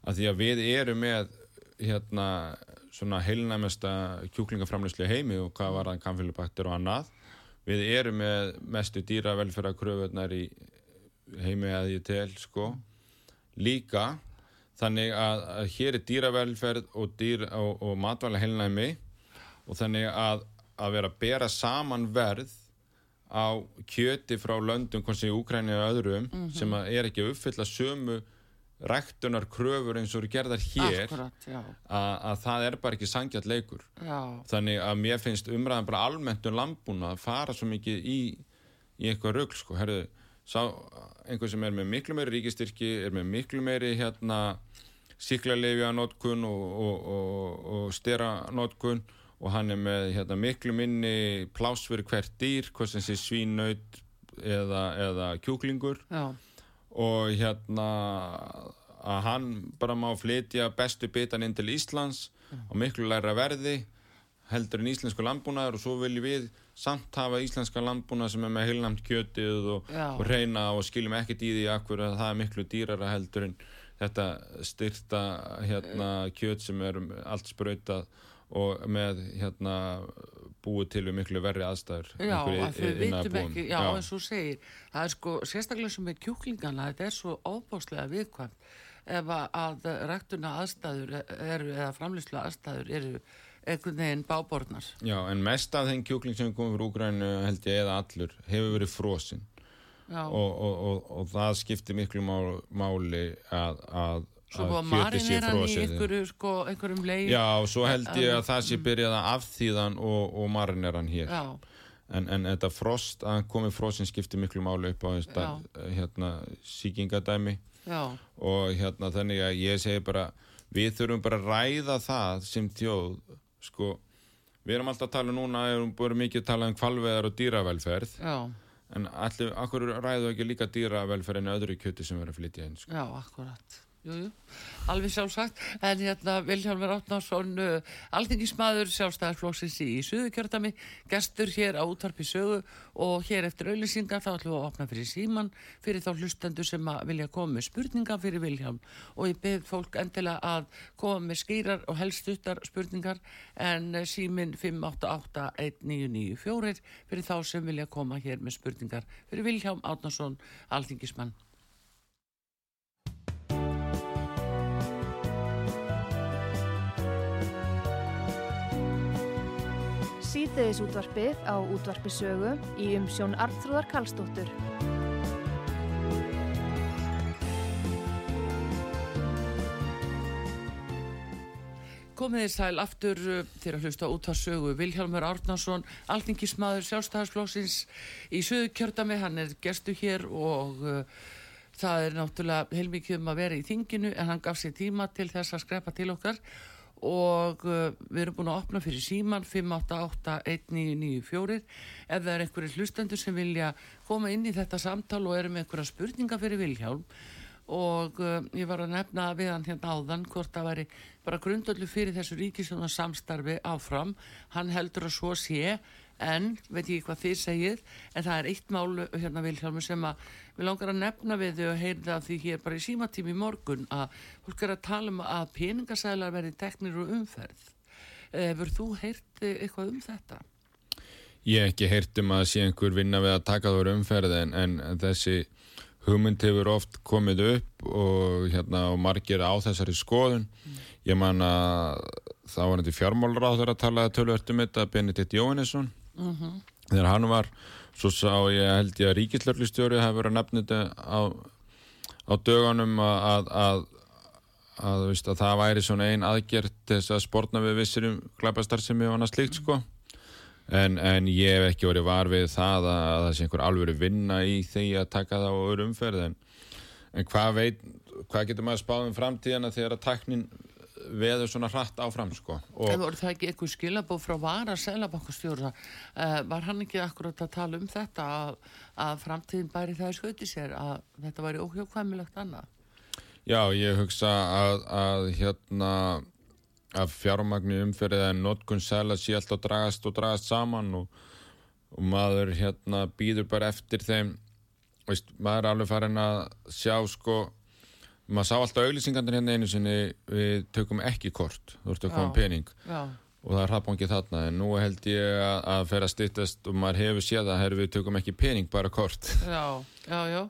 Speaker 2: að því að við erum með hérna svona heilnæmesta kjúklingaframleyslu í heimi og hvað var það kamfélubakter og annað. Við erum með mestu dýravelferða kröfunar í heimi að ég tel sko. Líka þannig að, að hér er dýravelferð og, dýr, og, og matvæla heilnæmi og þannig að að vera að bera saman verð á kjöti frá löndum hvort sem í Úkræni og öðrum sem að er ekki að uppfylla sömu ræktunar kröfur eins og eru gerðar hér
Speaker 1: akkurat,
Speaker 2: að, að það er bara ekki sangjart leikur.
Speaker 1: Já,
Speaker 2: þannig að mér finnst umræðan bara almennt um landbúna að fara svo mikið í, í eitthvað rugl sko, herðu, einhver sem er með miklu meiri ríkistyrki er með miklu meiri hérna síklarleifja notkun og, og, og, og stera notkun og hann er með hérna, miklu minni pláss fyrir hvert dýr, hvað sem sé svínaut eða, eða kjúklingur.
Speaker 1: Já,
Speaker 2: og hérna að hann bara má flytja bestu bitan inn til Íslands á miklu læra verði heldur en íslensku landbúnaður. Og svo viljum við samt hafa íslenska landbúnað sem er með heilnamt kjötið og, og reyna og skiljum ekkert í því akkur að það er miklu dýrara heldur en þetta styrta hérna kjöt sem er allt sprautað og með hérna búið til við miklu verri aðstæður
Speaker 1: já, að
Speaker 2: iðnaðarbúum.
Speaker 1: vitum ekki, já, eins og segir, það er sko, sérstaklega sem með kjúklingana, þetta er svo óbáslega viðkvæmt ef að, ræktuna aðstæður eru, eða framlýslu aðstæður eru einhvern veginn bábornar.
Speaker 2: Já, en mest af þeim kjúkling sem komið frá Úgrænu held ég eða allur hefur verið frosinn
Speaker 1: Já,
Speaker 2: og, og, og, og það skiptir miklu mál, máli að, að,
Speaker 1: svo búið að
Speaker 2: kjötið sé
Speaker 1: marin er hann í einhverju, sko, einhverjum leið.
Speaker 2: Já, og svo held ég að það sé byrjað að afþýðan og, og marin er hann hér.
Speaker 1: Já,
Speaker 2: en, en þetta frost, að hann komið frosinn skiptir miklu máli upp á þetta hérna, síkingadæmi
Speaker 1: já,
Speaker 2: og hérna þannig að ég segi bara við þurfum bara að ræða það sem þjóð sko, við erum alltaf að tala núna, erum búin mikið að tala um kvalveðar og dýravelferð.
Speaker 1: Já,
Speaker 2: en allir, akkur ræðu ekki líka dýravelferð en öðru kjöti sem verður að flytja inn sko.
Speaker 1: já, akkurat. Jú, jú, alveg sjálfsagt, en hérna Vilhjálmur Átnarsson, uh, alþingismadur sjálfstæðarflóksins í Suðukjördami, gestur hér á útvarpi sögu og hér eftir auðlýsingar þá ætlum við að opna fyrir síman fyrir þá hlustendur sem vilja koma með spurningar fyrir Vilhjálm og ég beð fólk endilega að koma með skýrar og helst uttar spurningar en uh, símin 5881994 fyrir þá sem vilja koma hér með spurningar fyrir Vilhjálm Átnarsson, alþingismann.
Speaker 3: Síðdeðis útvarpið á útvarpisögu í umsjón Arnþróðar Karlsdóttur.
Speaker 1: Komið þið sæl aftur til að hlusta út á sögu. Vilhjálmur Árnarsson, alþingismadur sjálfstæðarsflóksins í sögu kjördami, hann er gestu hér og uh, það er náttúrulega heilmikið um að vera í þinginu en hann gaf sér tíma til þess að skrepa til okkar og uh, við erum búin að opna fyrir síman 5881994 ef það er einhverju hlustendur sem vilja koma inn í þetta samtal og eru með einhverja spurninga fyrir Vilhjálm og uh, ég var að nefna við hann hérna áðan hvort það væri bara grundöldu fyrir þessu ríkisjóna samstarfi áfram. Hann heldur að svo sé en veit ég hvað þið segir en það er eitt málu hérna Vilhjálmur sem að við langar að nefna við og heyrða því hér bara í símatími morgun að fólk er að tala um að peningasælar verði teknir og umferð hefur þú heyrt eitthvað um þetta?
Speaker 2: Ég hef ekki heyrt um að sé einhver vinna við að taka það umferð en, en þessi hugmynd hefur oft komið upp og, hérna, og margir á þessari skoðun mm. ég man að þá var þetta fjármálur á þeirra að tala tölvertum þetta Benedikt Jóhannesson mm -hmm. þegar hann var svo sá ég held ég að ríkislörlistjóri hafi verið að nefna þetta á, á dögunum að, að, að, veist, að það væri svona ein aðgjert þess að spórna við vissirum glæpastar sem er annað slíkt sko en, en ég hef ekki verið var við það að það sé einhver alveg vinna í því að taka það á öru umferð en, en hvað veit hvað getur maður spáð um framtíðana þegar að taknin veður svona hratt áfram sko.
Speaker 1: og en voru það ekki eitthvað skilabóð frá vara selabankastjóra uh, var hann ekki akkurat að tala um þetta að, að framtíðin bæri það skauti sér að þetta væri óhjókvæmilegt annað
Speaker 2: Já, ég hugsa að, að hérna að fjármagnu umferðið en notkun sela sé alltaf dragast og dragast saman og, og maður hérna býður bara eftir þeim veist, maður er alveg farin að sjá sko maður sá alltaf auglýsingandir hérna einu sinni við tökum ekki kort þú ert að koma pening.
Speaker 1: já.
Speaker 2: og það er hrappangið þarna en nú held ég að, að fer að stýttast og maður hefur séð að við tökum ekki pening, bara kort. (laughs)
Speaker 1: Já, já, já,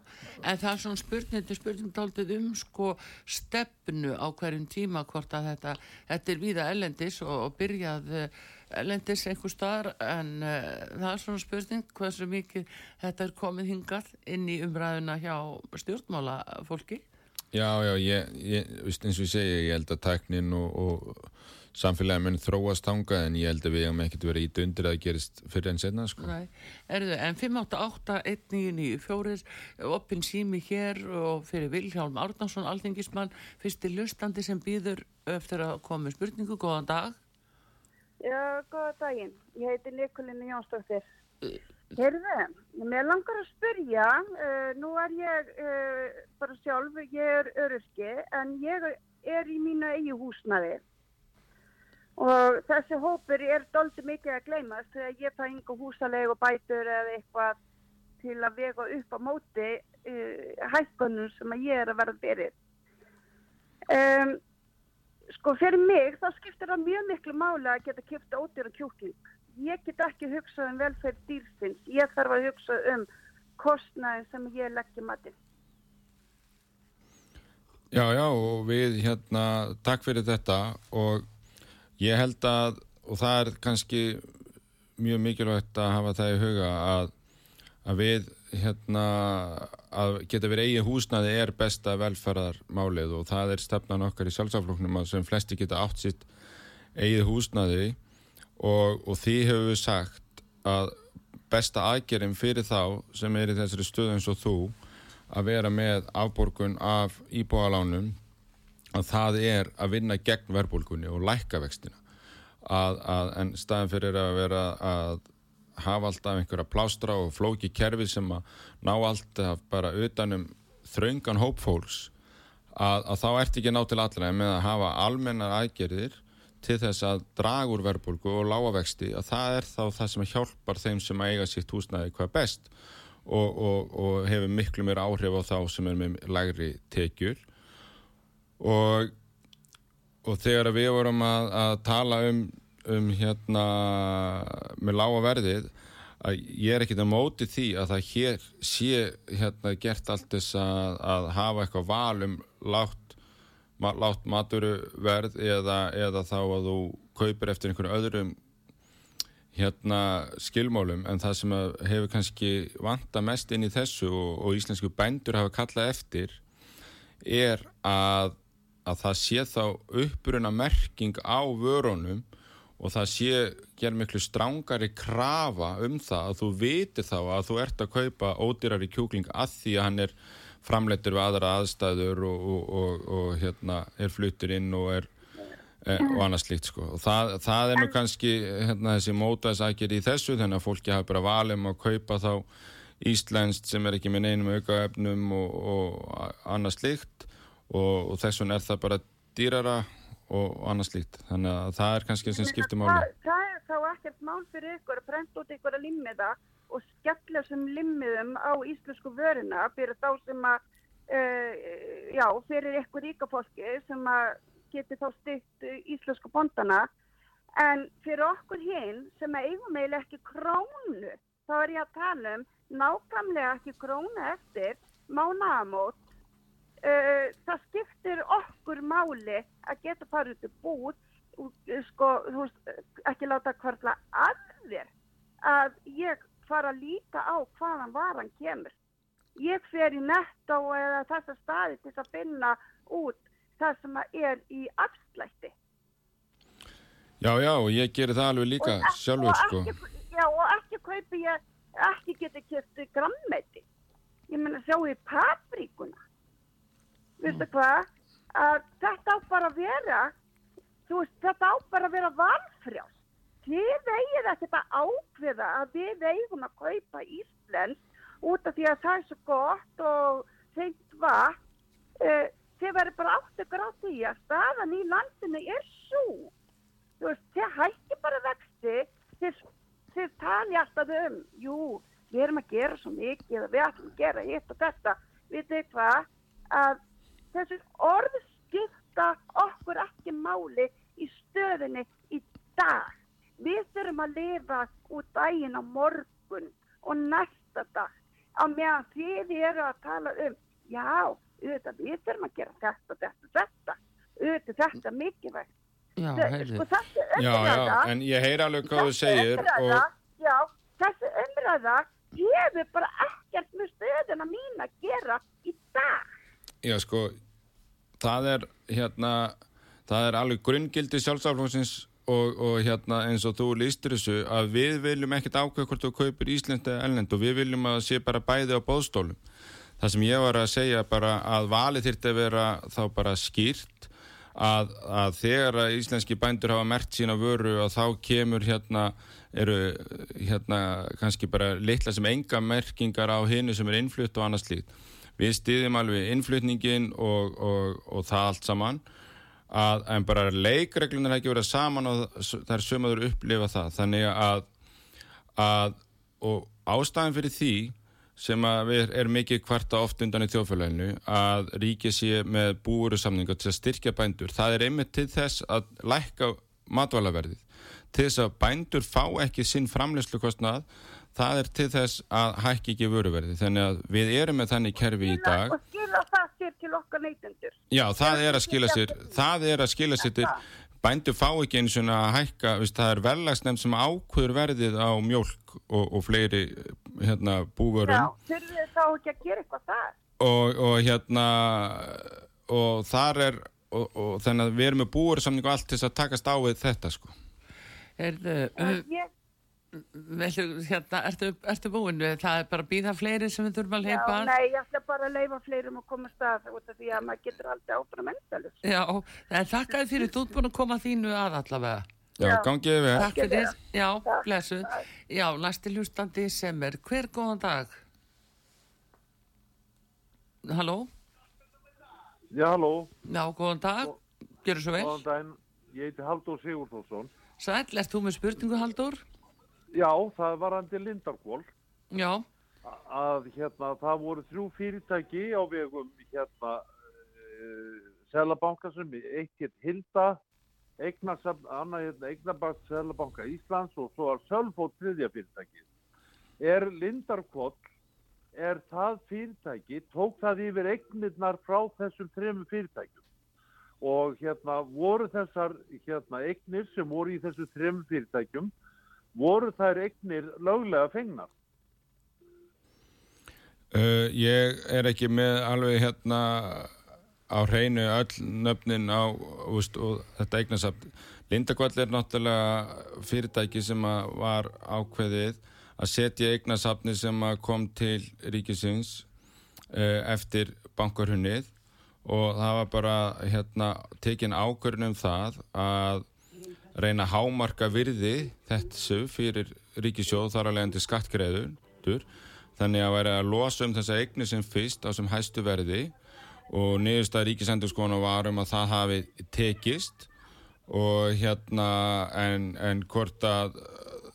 Speaker 1: en það er svona spurning spurningdaldið um sko stefnu á hverjum tíma hvort að þetta, þetta er víða ellendis og, og byrjað ellendis einhver staðar en uh, það er svona spurning hversu mikið þetta er komið hingað inn í umræðuna hjá stjórnmála fólki
Speaker 2: Já, já, ég, ég, eins og ég segi, ég held að tæknin og, og samfélagi mun þróast hanga en ég held að við hefum ekkert verið ít undir að það gerist fyrir en senna, sko.
Speaker 1: Nei, erðu, en 588-1994, opin sími hér og fyrir Vilhjálm Árnarsson, alþengismann, fyrsti lustandi sem býður eftir að koma spurningu, góðan dag.
Speaker 4: Já, góða daginn. Ég heiti Nikolini Jónsdóttir. Herðu, mér langar að spyrja, uh, nú er ég uh, bara sjálf, ég er öryrki en ég er í mínu eigi húsnaði og þessi hópur er doldi mikið að gleymast þegar ég fæ yngu húsalegu bætur eða eitthvað til að vega upp á móti uh, hækkunum sem ég er að verða fyrir. Um, sko fyrir mig þá skiptir það mjög miklu máli að geta kipta ódýra kjúkling ég get ekki hugsað um velferð dýrsins, ég þarf að hugsa um kostnæðin sem ég leggja matinn.
Speaker 2: Já, já, og við hérna, takk fyrir þetta. Og ég held að, og það er kannski mjög mikilvægt að hafa það í huga að, að við hérna, að geta verið eigi húsnaði er besta velferðarmálið. Og það er stefnan okkar í sjálfsáfloknum að sem flesti geta átt sitt eigið húsnaði og, og því hefur við sagt að besta aðgerinn fyrir þá sem er í þessari stöðu eins og þú að vera með afborgun af íbúalánum að það er að vinna gegn verbulgunni og lækka vextina. Að, að, en staðin fyrir að vera að hafa alltaf einhverja plástra og flóki kerfi sem að ná alltaf bara utanum þraungan hópfólks að, að þá ert ekki ná til allra með að hafa almennar aðgerðir til þess að draga úr verbulgu og lága vexti að það er þá það sem hjálpar þeim sem eiga sitt húsnæði hvað best og, og, og hefur miklu mér áhrif á þá sem er með lægri tekjur. Og, og þegar við vorum að, að tala um, um hérna með lága verðið að ég er ekkit að móti því að það hér sé hérna gert allt þess að, að hafa eitthvað val um látt látt maturuverð eða, eða þá að þú kaupir eftir einhverju öðrum hérna skilmálum en það sem hefur kannski vanta mest inn í þessu og, og íslensku bændur hafa kallað eftir er að, að það sé þá uppbruna merking á vörunum og það sé ger miklu strángari krafa um það að þú viti þá að þú ert að kaupa ódýrari kjúkling að því að hann er framleitur við aðra aðstæður og, og, og, og hérna er flutur inn og er e, og annað slíkt sko. Og það, það er nú kannski hérna þessi mótaðsækir í þessu þannig að fólki hafa bara valum að kaupa þá íslenskt sem er ekki með neinum aukaefnum og annað slíkt. Og þess vegna er það bara dýrara og annað slíkt. Þannig að það er kannski sem skiptir máli.
Speaker 4: Það, það er þá ekkert mál fyrir ykkur að brenda út ykkur að limmiða og skella sem limmiðum á íslensku vöruna fyrir þá sem að uh, já, fyrir ykkur ríkafólki sem að geti þá styrt íslensku bondana en fyrir okkur hinn sem að eigum eiginlega ekki krónu þá er ég að tala um nákvæmlega ekki krónu eftir mánagamót uh, það skiptir okkur máli að geta farið í búð sko, þú veist, ekki láta hverla að þér að ég fara að líka á hvaðan varan kemur. Ég fer í netto eða þessa staði til að finna út það sem er í afslætti.
Speaker 2: Já, já, og ég gerir það alveg líka og sjálfur, sko.
Speaker 4: Ekki, já, og ekki kaupi ég, ekki geti kæfti grammeti. Ég menna, sjáu í paprikuna. Vistu mm. hvað? Að þetta á bara að vera, þú veist, þetta á bara að vera valfrjást þið eigið ekkert að ákveða að við eigum að kaupa Íslands út af því að það er svo gott og þeint var uh, þið verður bara áttökur á því að staðan í landinu er svo þú veist, þið hætti bara vexti. Þið, þið tali alltaf um jú, við erum að gera svo mikið við ætlum að gera hitt og þetta. Við þau hvað? Að þessi orð skipta okkur ekki máli í stöðinni í dag. Við þurfum að lifa út daginn á morgun og næsta dag. Á meðan þið eru að tala um já, auðvitað, við þurfum að gera þetta, þetta, þetta. Auðvitað, þetta mikilvægt.
Speaker 1: Já, heyrðu. sko,
Speaker 2: Já, já, en ég heyr alveg hvað þú segir
Speaker 4: umræða, og... Já, þessi umræða hefur bara ekkert með stöðuna mín að gera í dag.
Speaker 2: Já, sko það er hérna það er alveg grunngildi sjálfsaflóðsins og, og hérna eins og þú lístur þessu að við viljum ekkert ákveða hvort þú kaupir Ísland eða ellend og við viljum að sé bara bæði á bóðstólum. Það sem ég var að segja bara að valið þurfti að vera þá bara skýrt að, að þegar að íslenski bændur hafa mert sína vöru og þá kemur hérna eru hérna kannski bara litla sem enga merkingar á hinnu sem er innflutt og annars líkt. Við stýðum alveg innflutningin og, og, og það allt saman að, en bara leikreglunar ekki verið saman og það er sömaður upplifa það. Þannig að, að og ástæðan fyrir því sem að við erum mikið kvarta oft undan í þjóðfélaginu að ríkið sé með búuru samninga til að styrkja bændur það er einmitt til þess að lækka matvælaverðið. Til þess að bændur fá ekki sinn framleyslu kostnað það er til þess að hækki ekki vöruverði þannig að við erum með þannig kerfi í dag
Speaker 4: það sér til okkar neytundur
Speaker 2: já það er að skila sér það er að skila sér til bændur fá ekki eins og að hækka viðst, það er verðlagsnefn sem ákvöður verðið á mjölk og, og fleiri hérna búvörum já
Speaker 4: þurfið þá ekki að gera eitthvað það
Speaker 2: og, og hérna og þar er og, og þannig að við erum með búvöru samning og allt til að takast á við þetta sko.
Speaker 1: Er, uh, ég Veldu, hérna, ertu, ertu búin við? Það er bara að býða fleiri sem við þurfum að leipa?
Speaker 4: Já, nei, ég ætla bara að leifa fleirum að koma stað út af því að maður getur aldrei áfram endalus.
Speaker 1: Já, en þakkaði fyrir þú búin að koma þínu að allavega.
Speaker 2: Já, gangið við.
Speaker 1: Takk fyrir, já, blessu. Já, næsti hlustandi sem er, hver góðan dag? Halló?
Speaker 5: Já, halló.
Speaker 1: Já, góðan dag. Gjör svo vel.
Speaker 5: Góðan dag, ég heiti Haldur Sigurðsson.
Speaker 1: Sæl, ert þú með spurningu, Haldur?
Speaker 5: Já, það var til Lindarkvól.
Speaker 1: Já.
Speaker 5: Að hérna, það voru þrjú fyrirtæki á vegum hérna uh, Sælabanka sem eitt hitt Hilda, annað Eignabast Sælabanka Íslands og svo er Sölfótt þriðja fyrirtæki. Er Lindarkvól, er það fyrirtæki, tók það yfir eignirnar frá þessum þrejum fyrirtækjum og hérna voru þessar hérna eignir sem voru í þessu þrejum fyrirtækjum voru þær eignir löglega fengnar?
Speaker 2: Uh, ég er ekki með alveg hérna á hreinu öll nöfnin á úst, þetta eignasafn. Lindakvall er náttúrulega fyrirtæki sem var ákveðið að setja eignasafni sem kom til ríkisins uh, eftir bankarhunnið og það var bara hérna, tekin ákvörnum það að reyna að hámarka virði þetta fyrir ríkisjóð þar alveg endur skattgreður Þannig að vera að losa um þessa eigni sem fyrst á sem hæstu verði og niðurstað ríkisendurskona varum að það hafi tekist. Og hérna en, en hvort að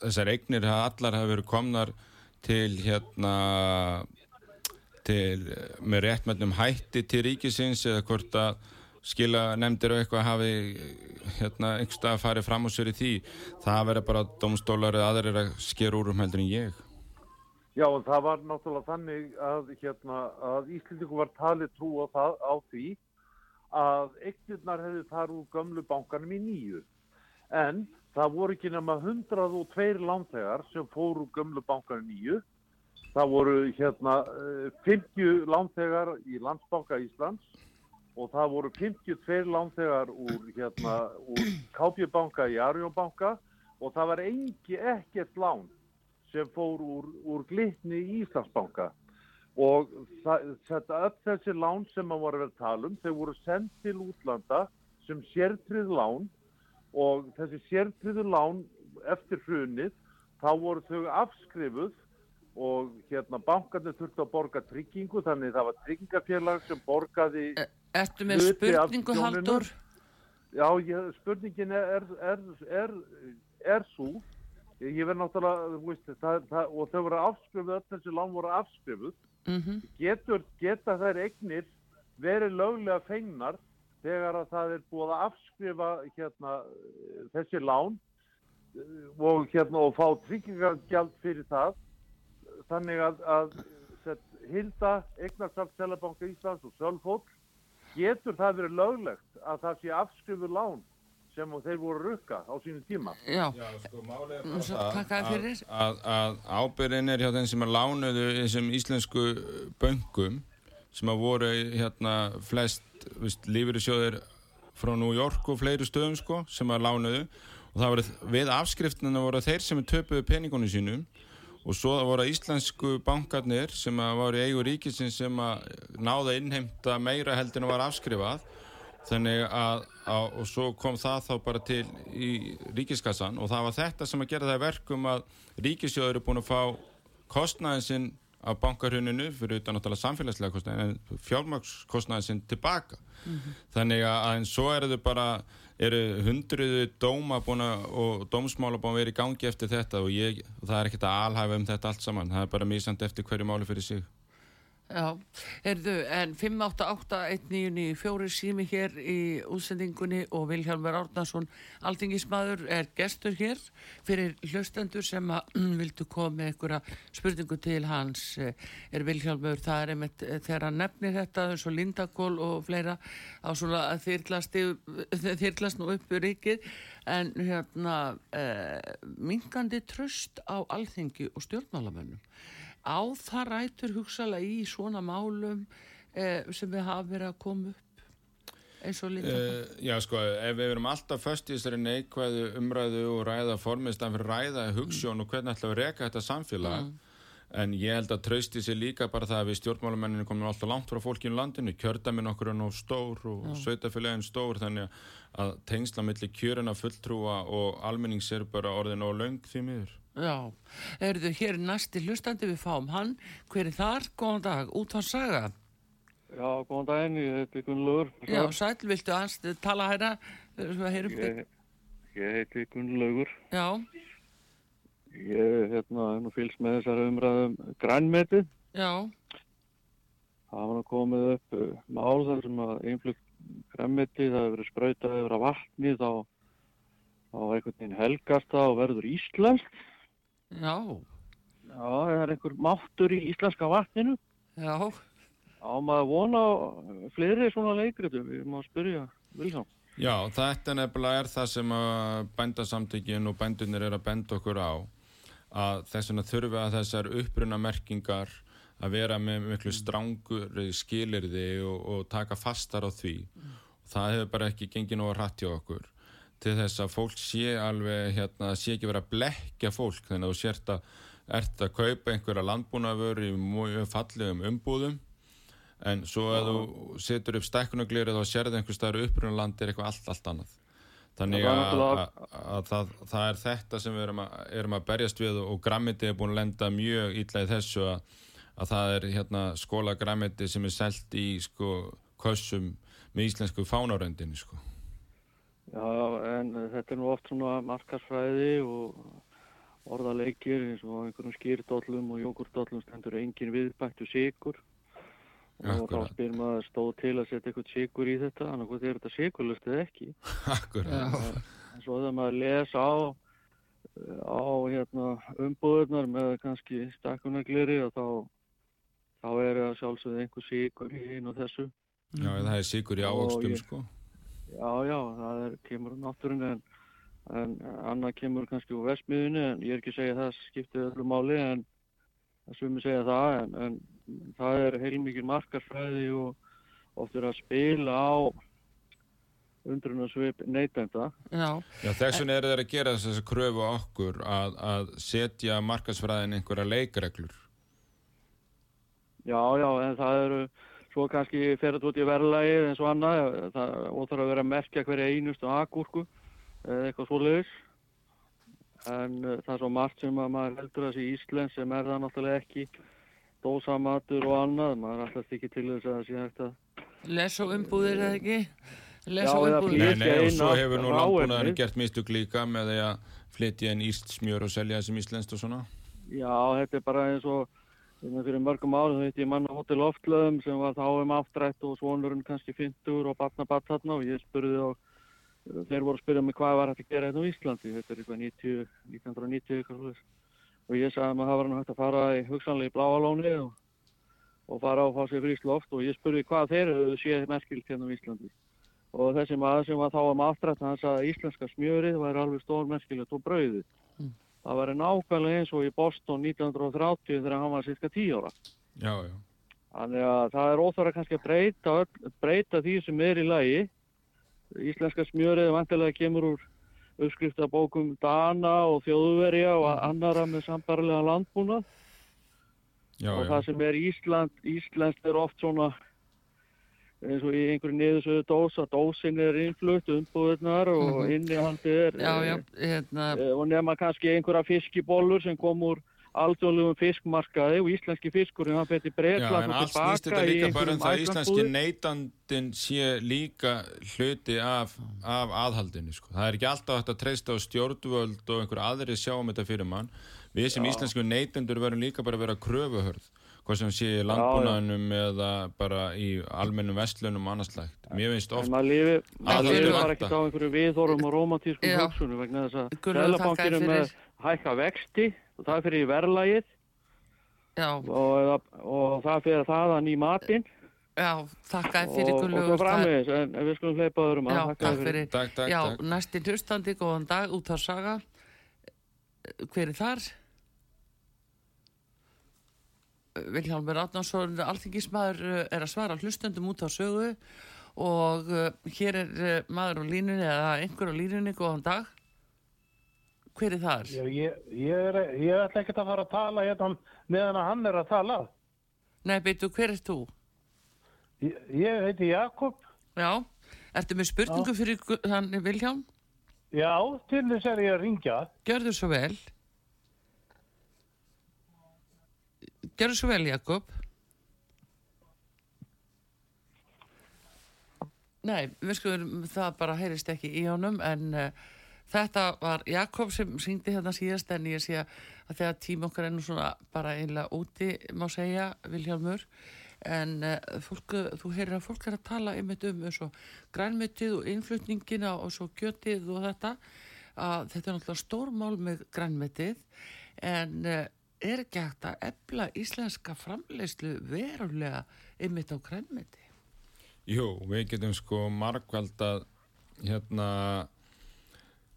Speaker 2: þessar eignir allar hafi verið komnar til hérna til með réttmöndum hætti til ríkisins eða hvort að skila nefndir og eitthvað hafi hérna einhverstað að fari fram á sér í því það verður bara domstólar eða aðrir að sker úr um heldur en ég
Speaker 5: Já, og það var náttúrulega þannig að, hérna, að Íslendingu var talið trú á, það, á því að eignirnar hefði þar úr gömlu bankanum í nýju. En það voru ekki nema 102 landtegar sem fóru úr gömlu bankanum í nýju. Það voru hérna 50 landtegar í Landsbanka Íslands og það voru 52 landtegar úr, hérna, úr Kápjubanka í Arjónbanka og það var engi ekkert lán sem fór úr, úr glitni í Íslandsbanka. Og þetta öll þessi lán sem maður var að vera að tala um, þau voru sendt til útlanda sem sértrið lán. Og þessi sértriðu lán eftir hrunið, þá voru þau afskrifuð. Og hérna bankarnir þurfti að borga tryggingu þannig það var tryggingafélag sem borgaði
Speaker 1: Ertu með spurningu haldur?
Speaker 5: Já, ég, spurningin er, er, er, er svo ég, ég verð náttúrulega veist, það, það, og þau voru afskrifuð öll þessi lán voru afskrifuð mm -hmm. Getur, geta þær eignir verið löglega fengnar þegar að það er búið að afskrifa hérna, þessi lán og, hérna, og fá tryggingargjald fyrir það þannig að, að set, Hilda, Egnarsafn, Selabanka Íslands og Sölfóll getur það verið löglegt að það sé afskrifu lán sem þeir voru rukka á sínu tíma.
Speaker 1: Já,
Speaker 2: Já sko, málega
Speaker 1: bara það að,
Speaker 2: að, að ábyrðin er hjá þeim sem er lánuðu þessum íslensku böngum sem að voru hérna flest lífyrirsjóðir frá New York og fleiri stöðum sko sem að lánuðu. Og það voru við afskriftinu voru þeir sem töpuðu peningunum sínum og svo voru íslensku bankarnir sem að voru eigur ríkisin sem að náða innheimta meira heldur en var afskrifað. Þannig að, að og svo kom það þá bara til í ríkiskassan. Og það var þetta sem að gera það verkum að ríkisjóður er búin að fá kostnæðin sinn af bankarhuninu fyrir utan náttúrulega samfélagslega kostnæðin en fjármagskostnæðin sinn tilbaka. Mm -hmm. þannig að en svo eru þau bara eru hundruðu dóma búin að og dómsmála búin að vera í gangi eftir þetta og, ég, og það er ekkert að alhæfa um þetta allt saman. Það er bara mísand eftir hverju máli fyrir sig
Speaker 1: Já, erðu, en 5881994 sími hér í útsendingunni og Vilhjálmur Árnason Altingismadur er gestur hér fyrir hlustendur sem að (clears throat) vildu koma með einhverja spurningu til hans. Er Vilhjálmur, það er einmitt eh, þegar hann nefnir þetta eins og Lindakól og fleira á svona þyrklast (laughs) nú upp í rikið en hérna eh, mingandi tröst á alþingi og stjórnmálamönnum á það rætur hugsalega í svona málum eh, sem við hafa verið að koma upp eins og líka uh,
Speaker 2: Já sko, ef við verum alltaf först í þessari neikvæðu umræðu og ræða formist af ræða hugssjón mm. og hvernig ætla að reyka þetta samfélag mm. En ég held að trausti sér líka bara það að við stjórnmálumenninu komum alltaf langt frá fólkinu landinu, kjördamin okkur er nú stór og ja. sveitafélagin stór þannig að tengsla millir kjöruna fulltrúa og almennings er bara orðin og laung því miður
Speaker 1: Já, eruðu hér næsti hlustandi við fáum hann, hver er þar? Góðan dag, út á saga.
Speaker 6: Já, góðan daginn, ég heiti Gunnlaugur.
Speaker 1: Já, sæl, viltu aðeins tala hæra?
Speaker 6: Ég, ég heiti Gunnlaugur.
Speaker 1: Já.
Speaker 6: Ég hérna, hef nú fylgst með þessar umræðum grænmeti.
Speaker 1: Já.
Speaker 6: Það var komið upp uh, mál þar sem að einflug grænmeti, það hefur verið sprautað yfir að vatni þá á einhvern veginn helgast það og verður íslenskt
Speaker 1: Já.
Speaker 6: Já, það er einhver máttur í íslenska vatninu.
Speaker 1: Já.
Speaker 6: Á maður vona fleiri svona leikritu, við máum spyrja Vilsson.
Speaker 2: Já, þetta nefnilega er það sem að bændasamtökin og bændunir er að benda okkur á að þess vegna þurfi að þessar uppruna merkingar að vera með miklu strángur skilirði og, og taka fastar á því. Mm. Það hefur bara ekki gengið nú að rætti okkur. Til þess að fólk sé alveg, hérna, sé ekki verið að blekja fólk þannig að þú sért að ert að kaupa einhverja landbúnafur í mjög fallegum umbúðum. En svo að þú setur upp stekkunaglýrið og sérði einhver staður upprunalandi er eitthvað allt, allt annað þannig að, að, að það, það er þetta sem við erum að, erum að berjast við og grammiti er búin að lenda mjög ítla í þessu að, að það er hérna, skóla grammiti sem er selgt í sko, kössum með íslensku fánárendinu sko.
Speaker 6: Já, en þetta er nú oft svona markarsfræði og orðaleikir eins og einhverjum skýrdóllum og jógurtdóllum stendur engin viðbættu sigur og þá spyr maður stóð til að setja eitthvað sigur í þetta annars hvort er þetta sigurlust eða ekki? (laughs)
Speaker 2: Akkurat.
Speaker 6: En svo þegar maður lesa á á hérna, umbúðunar með kannski stakkunagleri og þá þá er það sjálfsögð einhver sigur í einu og þessu.
Speaker 2: Já, það er sigur í ávöxtum sko.
Speaker 6: Já, já, það er, kemur á náttúrunni en, en annað kemur kannski úr vestmiðunni en ég er ekki að segja að það skiptir öllu máli en það ég segja það en, en það er heilmikið markarsfræði og oft er að spila á undrunarsvip neytenda.
Speaker 1: Já.
Speaker 2: Já, þess vegna eru þeir að gera þess að kröfu okkur að, að setja markarsfræðin einhverja leikreglur.
Speaker 6: Já, já, en það eru svo kannski fer þetta út í verðlægi eins og annað, það óþarf að vera að merkja hverja einustu agúrku eða eitthvað svoleiðis en uh, það er svo margt sem að maður heldur þessi Ísland sem er það náttúrulega ekki dósamatur og annað maður er alltaf ekki til þess að það sé hægt að
Speaker 1: Les og umbúðir eða ekki? Les
Speaker 6: Já,
Speaker 1: og
Speaker 6: eða
Speaker 1: umbúðir
Speaker 2: Nei, nei, og svo
Speaker 6: á
Speaker 2: hefur nú landbúnaðurinn gert mistug líka með því að flytja inn íst smjör og selja þessum íslenskt og svona.
Speaker 6: Já, þetta er bara eins og fyrir mörgum árum þá hitt ég mann á Hotel Loftlöðum sem var þá um aftrætt og svonurinn kannski 50 og batna bat þarna og ég spurði þá þeir voru að spyrja mig hvað var hægt að gera hérna á Íslandi þetta er eitthvað 90, 1990 eitthvað. Og ég sagði að maður hafa hann hægt að fara í hugsanlega í Bláalóni og, og fara og fá sér frískt loft og ég spurði hvað þeir hefur séð merkilt hérna á Íslandi og þessi maður sem var þá um aftrætt hann sagði að íslenska smjörið væri alveg stór merkilegt og brauðið Það var nákvæmlega eins og í Boston 1930 þegar hann var cirka 10 ára.
Speaker 2: Já, já.
Speaker 6: Þannig að það er óþvara kannski að breyta, öll- breyta því sem er í lagi. Íslenska smjörið vantilega kemur úr uppskriftabókum Dana og Þjóðverja og annara með sambarlega landbúnað.
Speaker 2: Já,
Speaker 6: og
Speaker 2: já.
Speaker 6: það sem er Ísland, Íslandst er oft svona eins og í einhverju niðursöðu dós að dósin er innflutt, umbúðunar og
Speaker 1: Mhm.
Speaker 6: innihaldið er
Speaker 1: Já, já, hérna,
Speaker 6: Eh, og nema kannski einhverja fiskibólur sem kom úr alþjóðlegum fiskmarkaði og íslenski fiskurinn hann fyrir
Speaker 2: Já,
Speaker 6: Breitland
Speaker 2: en
Speaker 6: og
Speaker 2: allt snýst
Speaker 6: tilbaka
Speaker 2: þetta
Speaker 6: í
Speaker 2: líka bara um
Speaker 6: einhverjum
Speaker 2: það að íslenski neytandin sé líka hluti af, af aðhaldinu, sko. Það er ekki alltaf hægt að treysta á stjórnvöld og einhver aðri sjá um þetta fyrir mann. Við sem íslensku neytendur verum líka bara að vera kröfuhörð, hvað sem sé í landbúnaðinum eða bara í almennum vestlunum og annars slægt. Mér finnst
Speaker 6: En
Speaker 2: oft,
Speaker 6: maður lifir, maður
Speaker 2: vanta.
Speaker 6: bara ekki á einhverju viðhórum og romantískum
Speaker 1: Já.
Speaker 6: hugsunum vegna þess að
Speaker 1: þér
Speaker 6: með hækka vexti og það fyrir verðlægið
Speaker 1: já,
Speaker 6: og, og það fyrir þaðan í matinn
Speaker 1: já, þakka þér fyrir
Speaker 6: og, og
Speaker 1: Það-
Speaker 6: framvegis en en við skulum hleypa öðrum
Speaker 1: Já,
Speaker 6: að
Speaker 1: takk fyrir.
Speaker 2: takk, takk,
Speaker 1: Já,
Speaker 2: takk.
Speaker 1: næsti hlustandi, góðan dag, út á saga. Hver er þar? Vilhjálmur Átnánsson, alþingismæður, er að svara hlustandum út á sögu og uh, hér er uh, maður á línunni eða einhver á línunni, góðan dag. Hver er þar?
Speaker 7: Já, ég, ég, ég ætla ekkert að fara að tala hérna meðan að hann er að tala.
Speaker 1: Nei, beitu, hver er þú?
Speaker 7: Ég, ég heiti Jakob.
Speaker 1: Já, ertu með spurningu fyrir Gu- hann Vilhjálm?
Speaker 7: Já, til þess er ég að ringja.
Speaker 1: Gjörðu svo vel. Gjörðu svo vel, Jakob. Nei, við skulum, það bara heyrist ekki í honum, en uh, þetta var Jakob sem syngdi hérna síðast, en ég sé að þegar tíma okkar nú svona bara einlega úti, má segja, Vilhjálmur, en uh, fólk, þú heyrir að fólk er að tala einmitt um eins og grænmetið og innflutningina og svo kjötið og þetta, að þetta er náttúrulega stórmál með grænmetið, en uh, er ekki hægt að ebla íslenska framleyslu verulega einmitt á grænmeti?
Speaker 2: Jú, við getum sko margvaldað hérna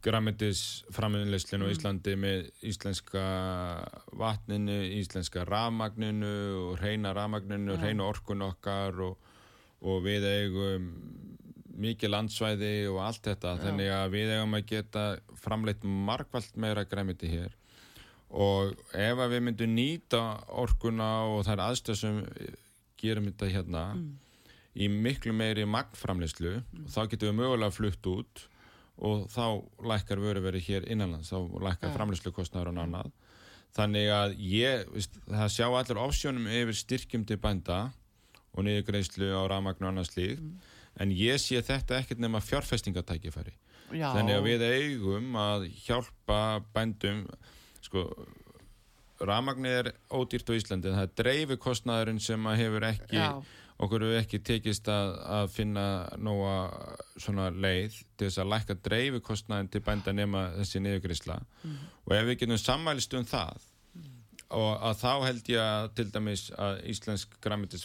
Speaker 2: grammetis framleiðslinu á Íslandi með íslenska vatninu, íslenska ramagninu og reyna ramagninu, reyna orkun okkar og, og við eigum mikið landsvæði og allt þetta. Þannig að við eigum að geta framleitt margvalt meira græmiti hér. Og ef að við myndum nýta orkuna og þær aðstöð sem gerum þetta hérna í miklu meiri magnframleyslu þá getum við mögulega flutt út og þá lækkar vöru verið hér innanlands, þá lækkar
Speaker 1: Já.
Speaker 2: framleyslu kostnaður og annað þannig að ég, veist, það sjá allir opsjónum yfir styrkjum til bænda og niðurgreislu á rafmagn og annað slíkt en ég sé þetta ekkert nema fjárfestingatækifæri
Speaker 1: Já.
Speaker 2: þannig að við eigum að hjálpa bændum sko rafmagnið er ódýrt á Íslandi það er dreifikostnaðurinn sem hefur ekki
Speaker 1: Já.
Speaker 2: Okkur hefur ekki tekist að, að finna nóga svona leið til þess að lækka dreifikostnaðin til bænda nema þessi niðurgrisla og ef við getum sammælist um það og að þá held ég að til dæmis að íslensk grammetis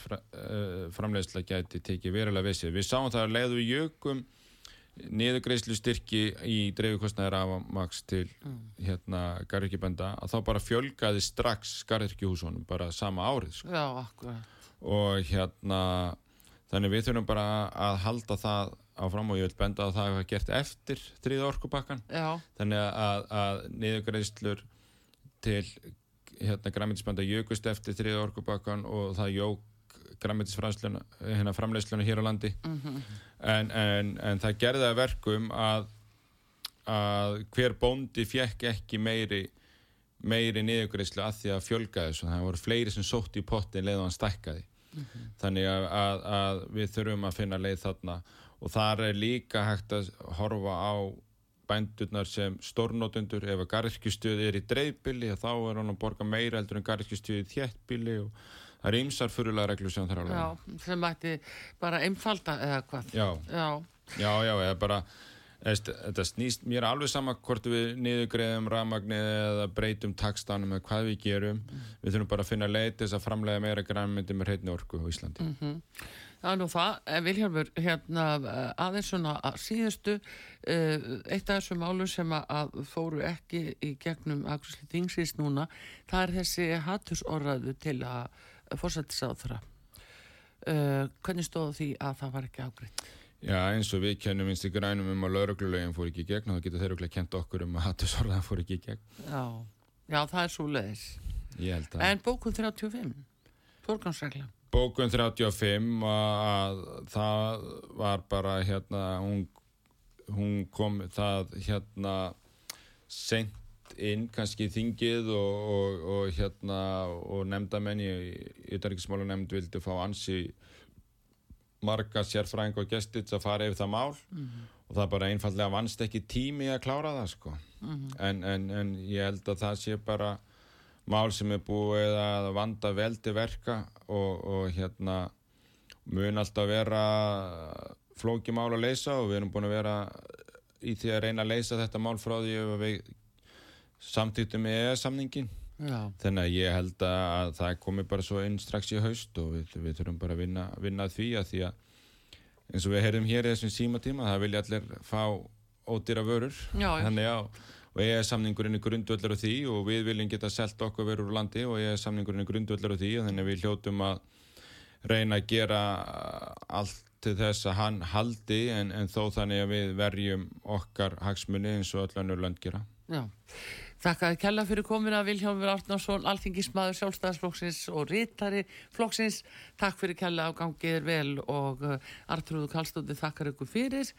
Speaker 2: framleiðsla gæti tekið verulega við sér. Við sáum það að leiðu jökum niðurgreislu styrki í dreifikostnaðir af maks til hérna garðirkibænda að þá bara fjölgaði strax garðirkihúsunum bara sama árið sko.
Speaker 1: Já, akkurat.
Speaker 2: Og hérna þannig við þurfum bara að halda það áfram og ég vil benda að það hafa gert eftir þriða orkupakkan
Speaker 1: Já,
Speaker 2: þannig að, að niðurgreislur til hérna græmitisbænda jökust eftir þriða orkupakkan og það jók græmitisframleiðsluna hérna hér á landi. En, en, en það gerði að verkum að, að hver bóndi fjekk ekki meiri meiri niðurgreislu að því að fjölga þessu. Það voru fleiri sem sótt í pottin leið og hann stækkaði þannig að, að, að við þurfum að finna leið þarna. Og þar er líka hægt að horfa á bændurnar sem stórnótundur ef að garðirkjustöð er í dreifbili þá er hann að borga meira heldur en garðirkjustöð í þéttbili og það er ymsar fyrirlega reglur sem það þarf að
Speaker 1: já, sem mætti bara einfalda eða hvað.
Speaker 2: Já,
Speaker 1: Já,
Speaker 2: já, já, eða bara þetta snýst, mér alveg sama hvort við niðurgreðum rafmagnið eða breytum takstanum eða hvað við gerum við þurfum bara að finna leið til þess að framlega meira græmyndi með hreinni orku á Íslandi
Speaker 1: það er nú það. Eh, Vilhjálfur, hérna eh, aðeins svona að síðustu, eh, eitt af þessum málum sem að- fóru ekki í gegnum Akrusli Dingsins núna, það er þessi hattursorðaðu til að fórsættisáþra. Uh, hvernig stóðu því að það var ekki ágreitt?
Speaker 2: Já, eins og við kennum vinst í grænum um að lauruglulegin fór ekki í gegn og þá getur þeir okkur kent okkur um að hattusorðan fór ekki í gegn
Speaker 1: Já, já það er svo leiðis.
Speaker 2: Ég held að
Speaker 1: En bókun 35, fórgangsregla.
Speaker 2: Bókun 35 að það var bara hérna hún, hún kom það hérna sent inn kannski þingið og, og, og hérna og nefndamenn í ytterriksmálu nefnd vildi fá ansi marga sérfræðing og gestit að fara yfir það mál. Og það bara einfallega vannst ekki tími að klára það sko. En, en, en ég held að það sé bara mál sem er búið að vanda vel til verka og, og hérna mun alltaf vera flóki mál að leysa og við erum búin að vera í því að reyna að leysa þetta mál frá því að við samtýttum með EES-samningin
Speaker 1: Já,
Speaker 2: þannig að ég held að það komi bara svo inn strax í haust og við, við þurfum bara að vinna, vinna að því að því að eins og við heyrðum hér í þessum símatíma það vilja allir fá ódýra vörur.
Speaker 1: Já,
Speaker 2: þannig já og EES-samningurinn er grundvöldur á því og við viljum geta selt okkur verur úr landi og EES-samningurinn er grundvöldur á því og þannig að við hljótum að reyna að gera allt til þess að hann haldi en, en þó þannig að við verjum okkar hagsmunni eins og öll önnur lönd gera.
Speaker 1: Já. Þakkaði kella fyrir komina Vilhjálfur Árnarsson, alþingismadur sjálfstæðisflokksins og rítari flokksins. Takk fyrir kella á gangiðir vel og uh, Artrúðu Kallstótti þakkar ykkur fyrir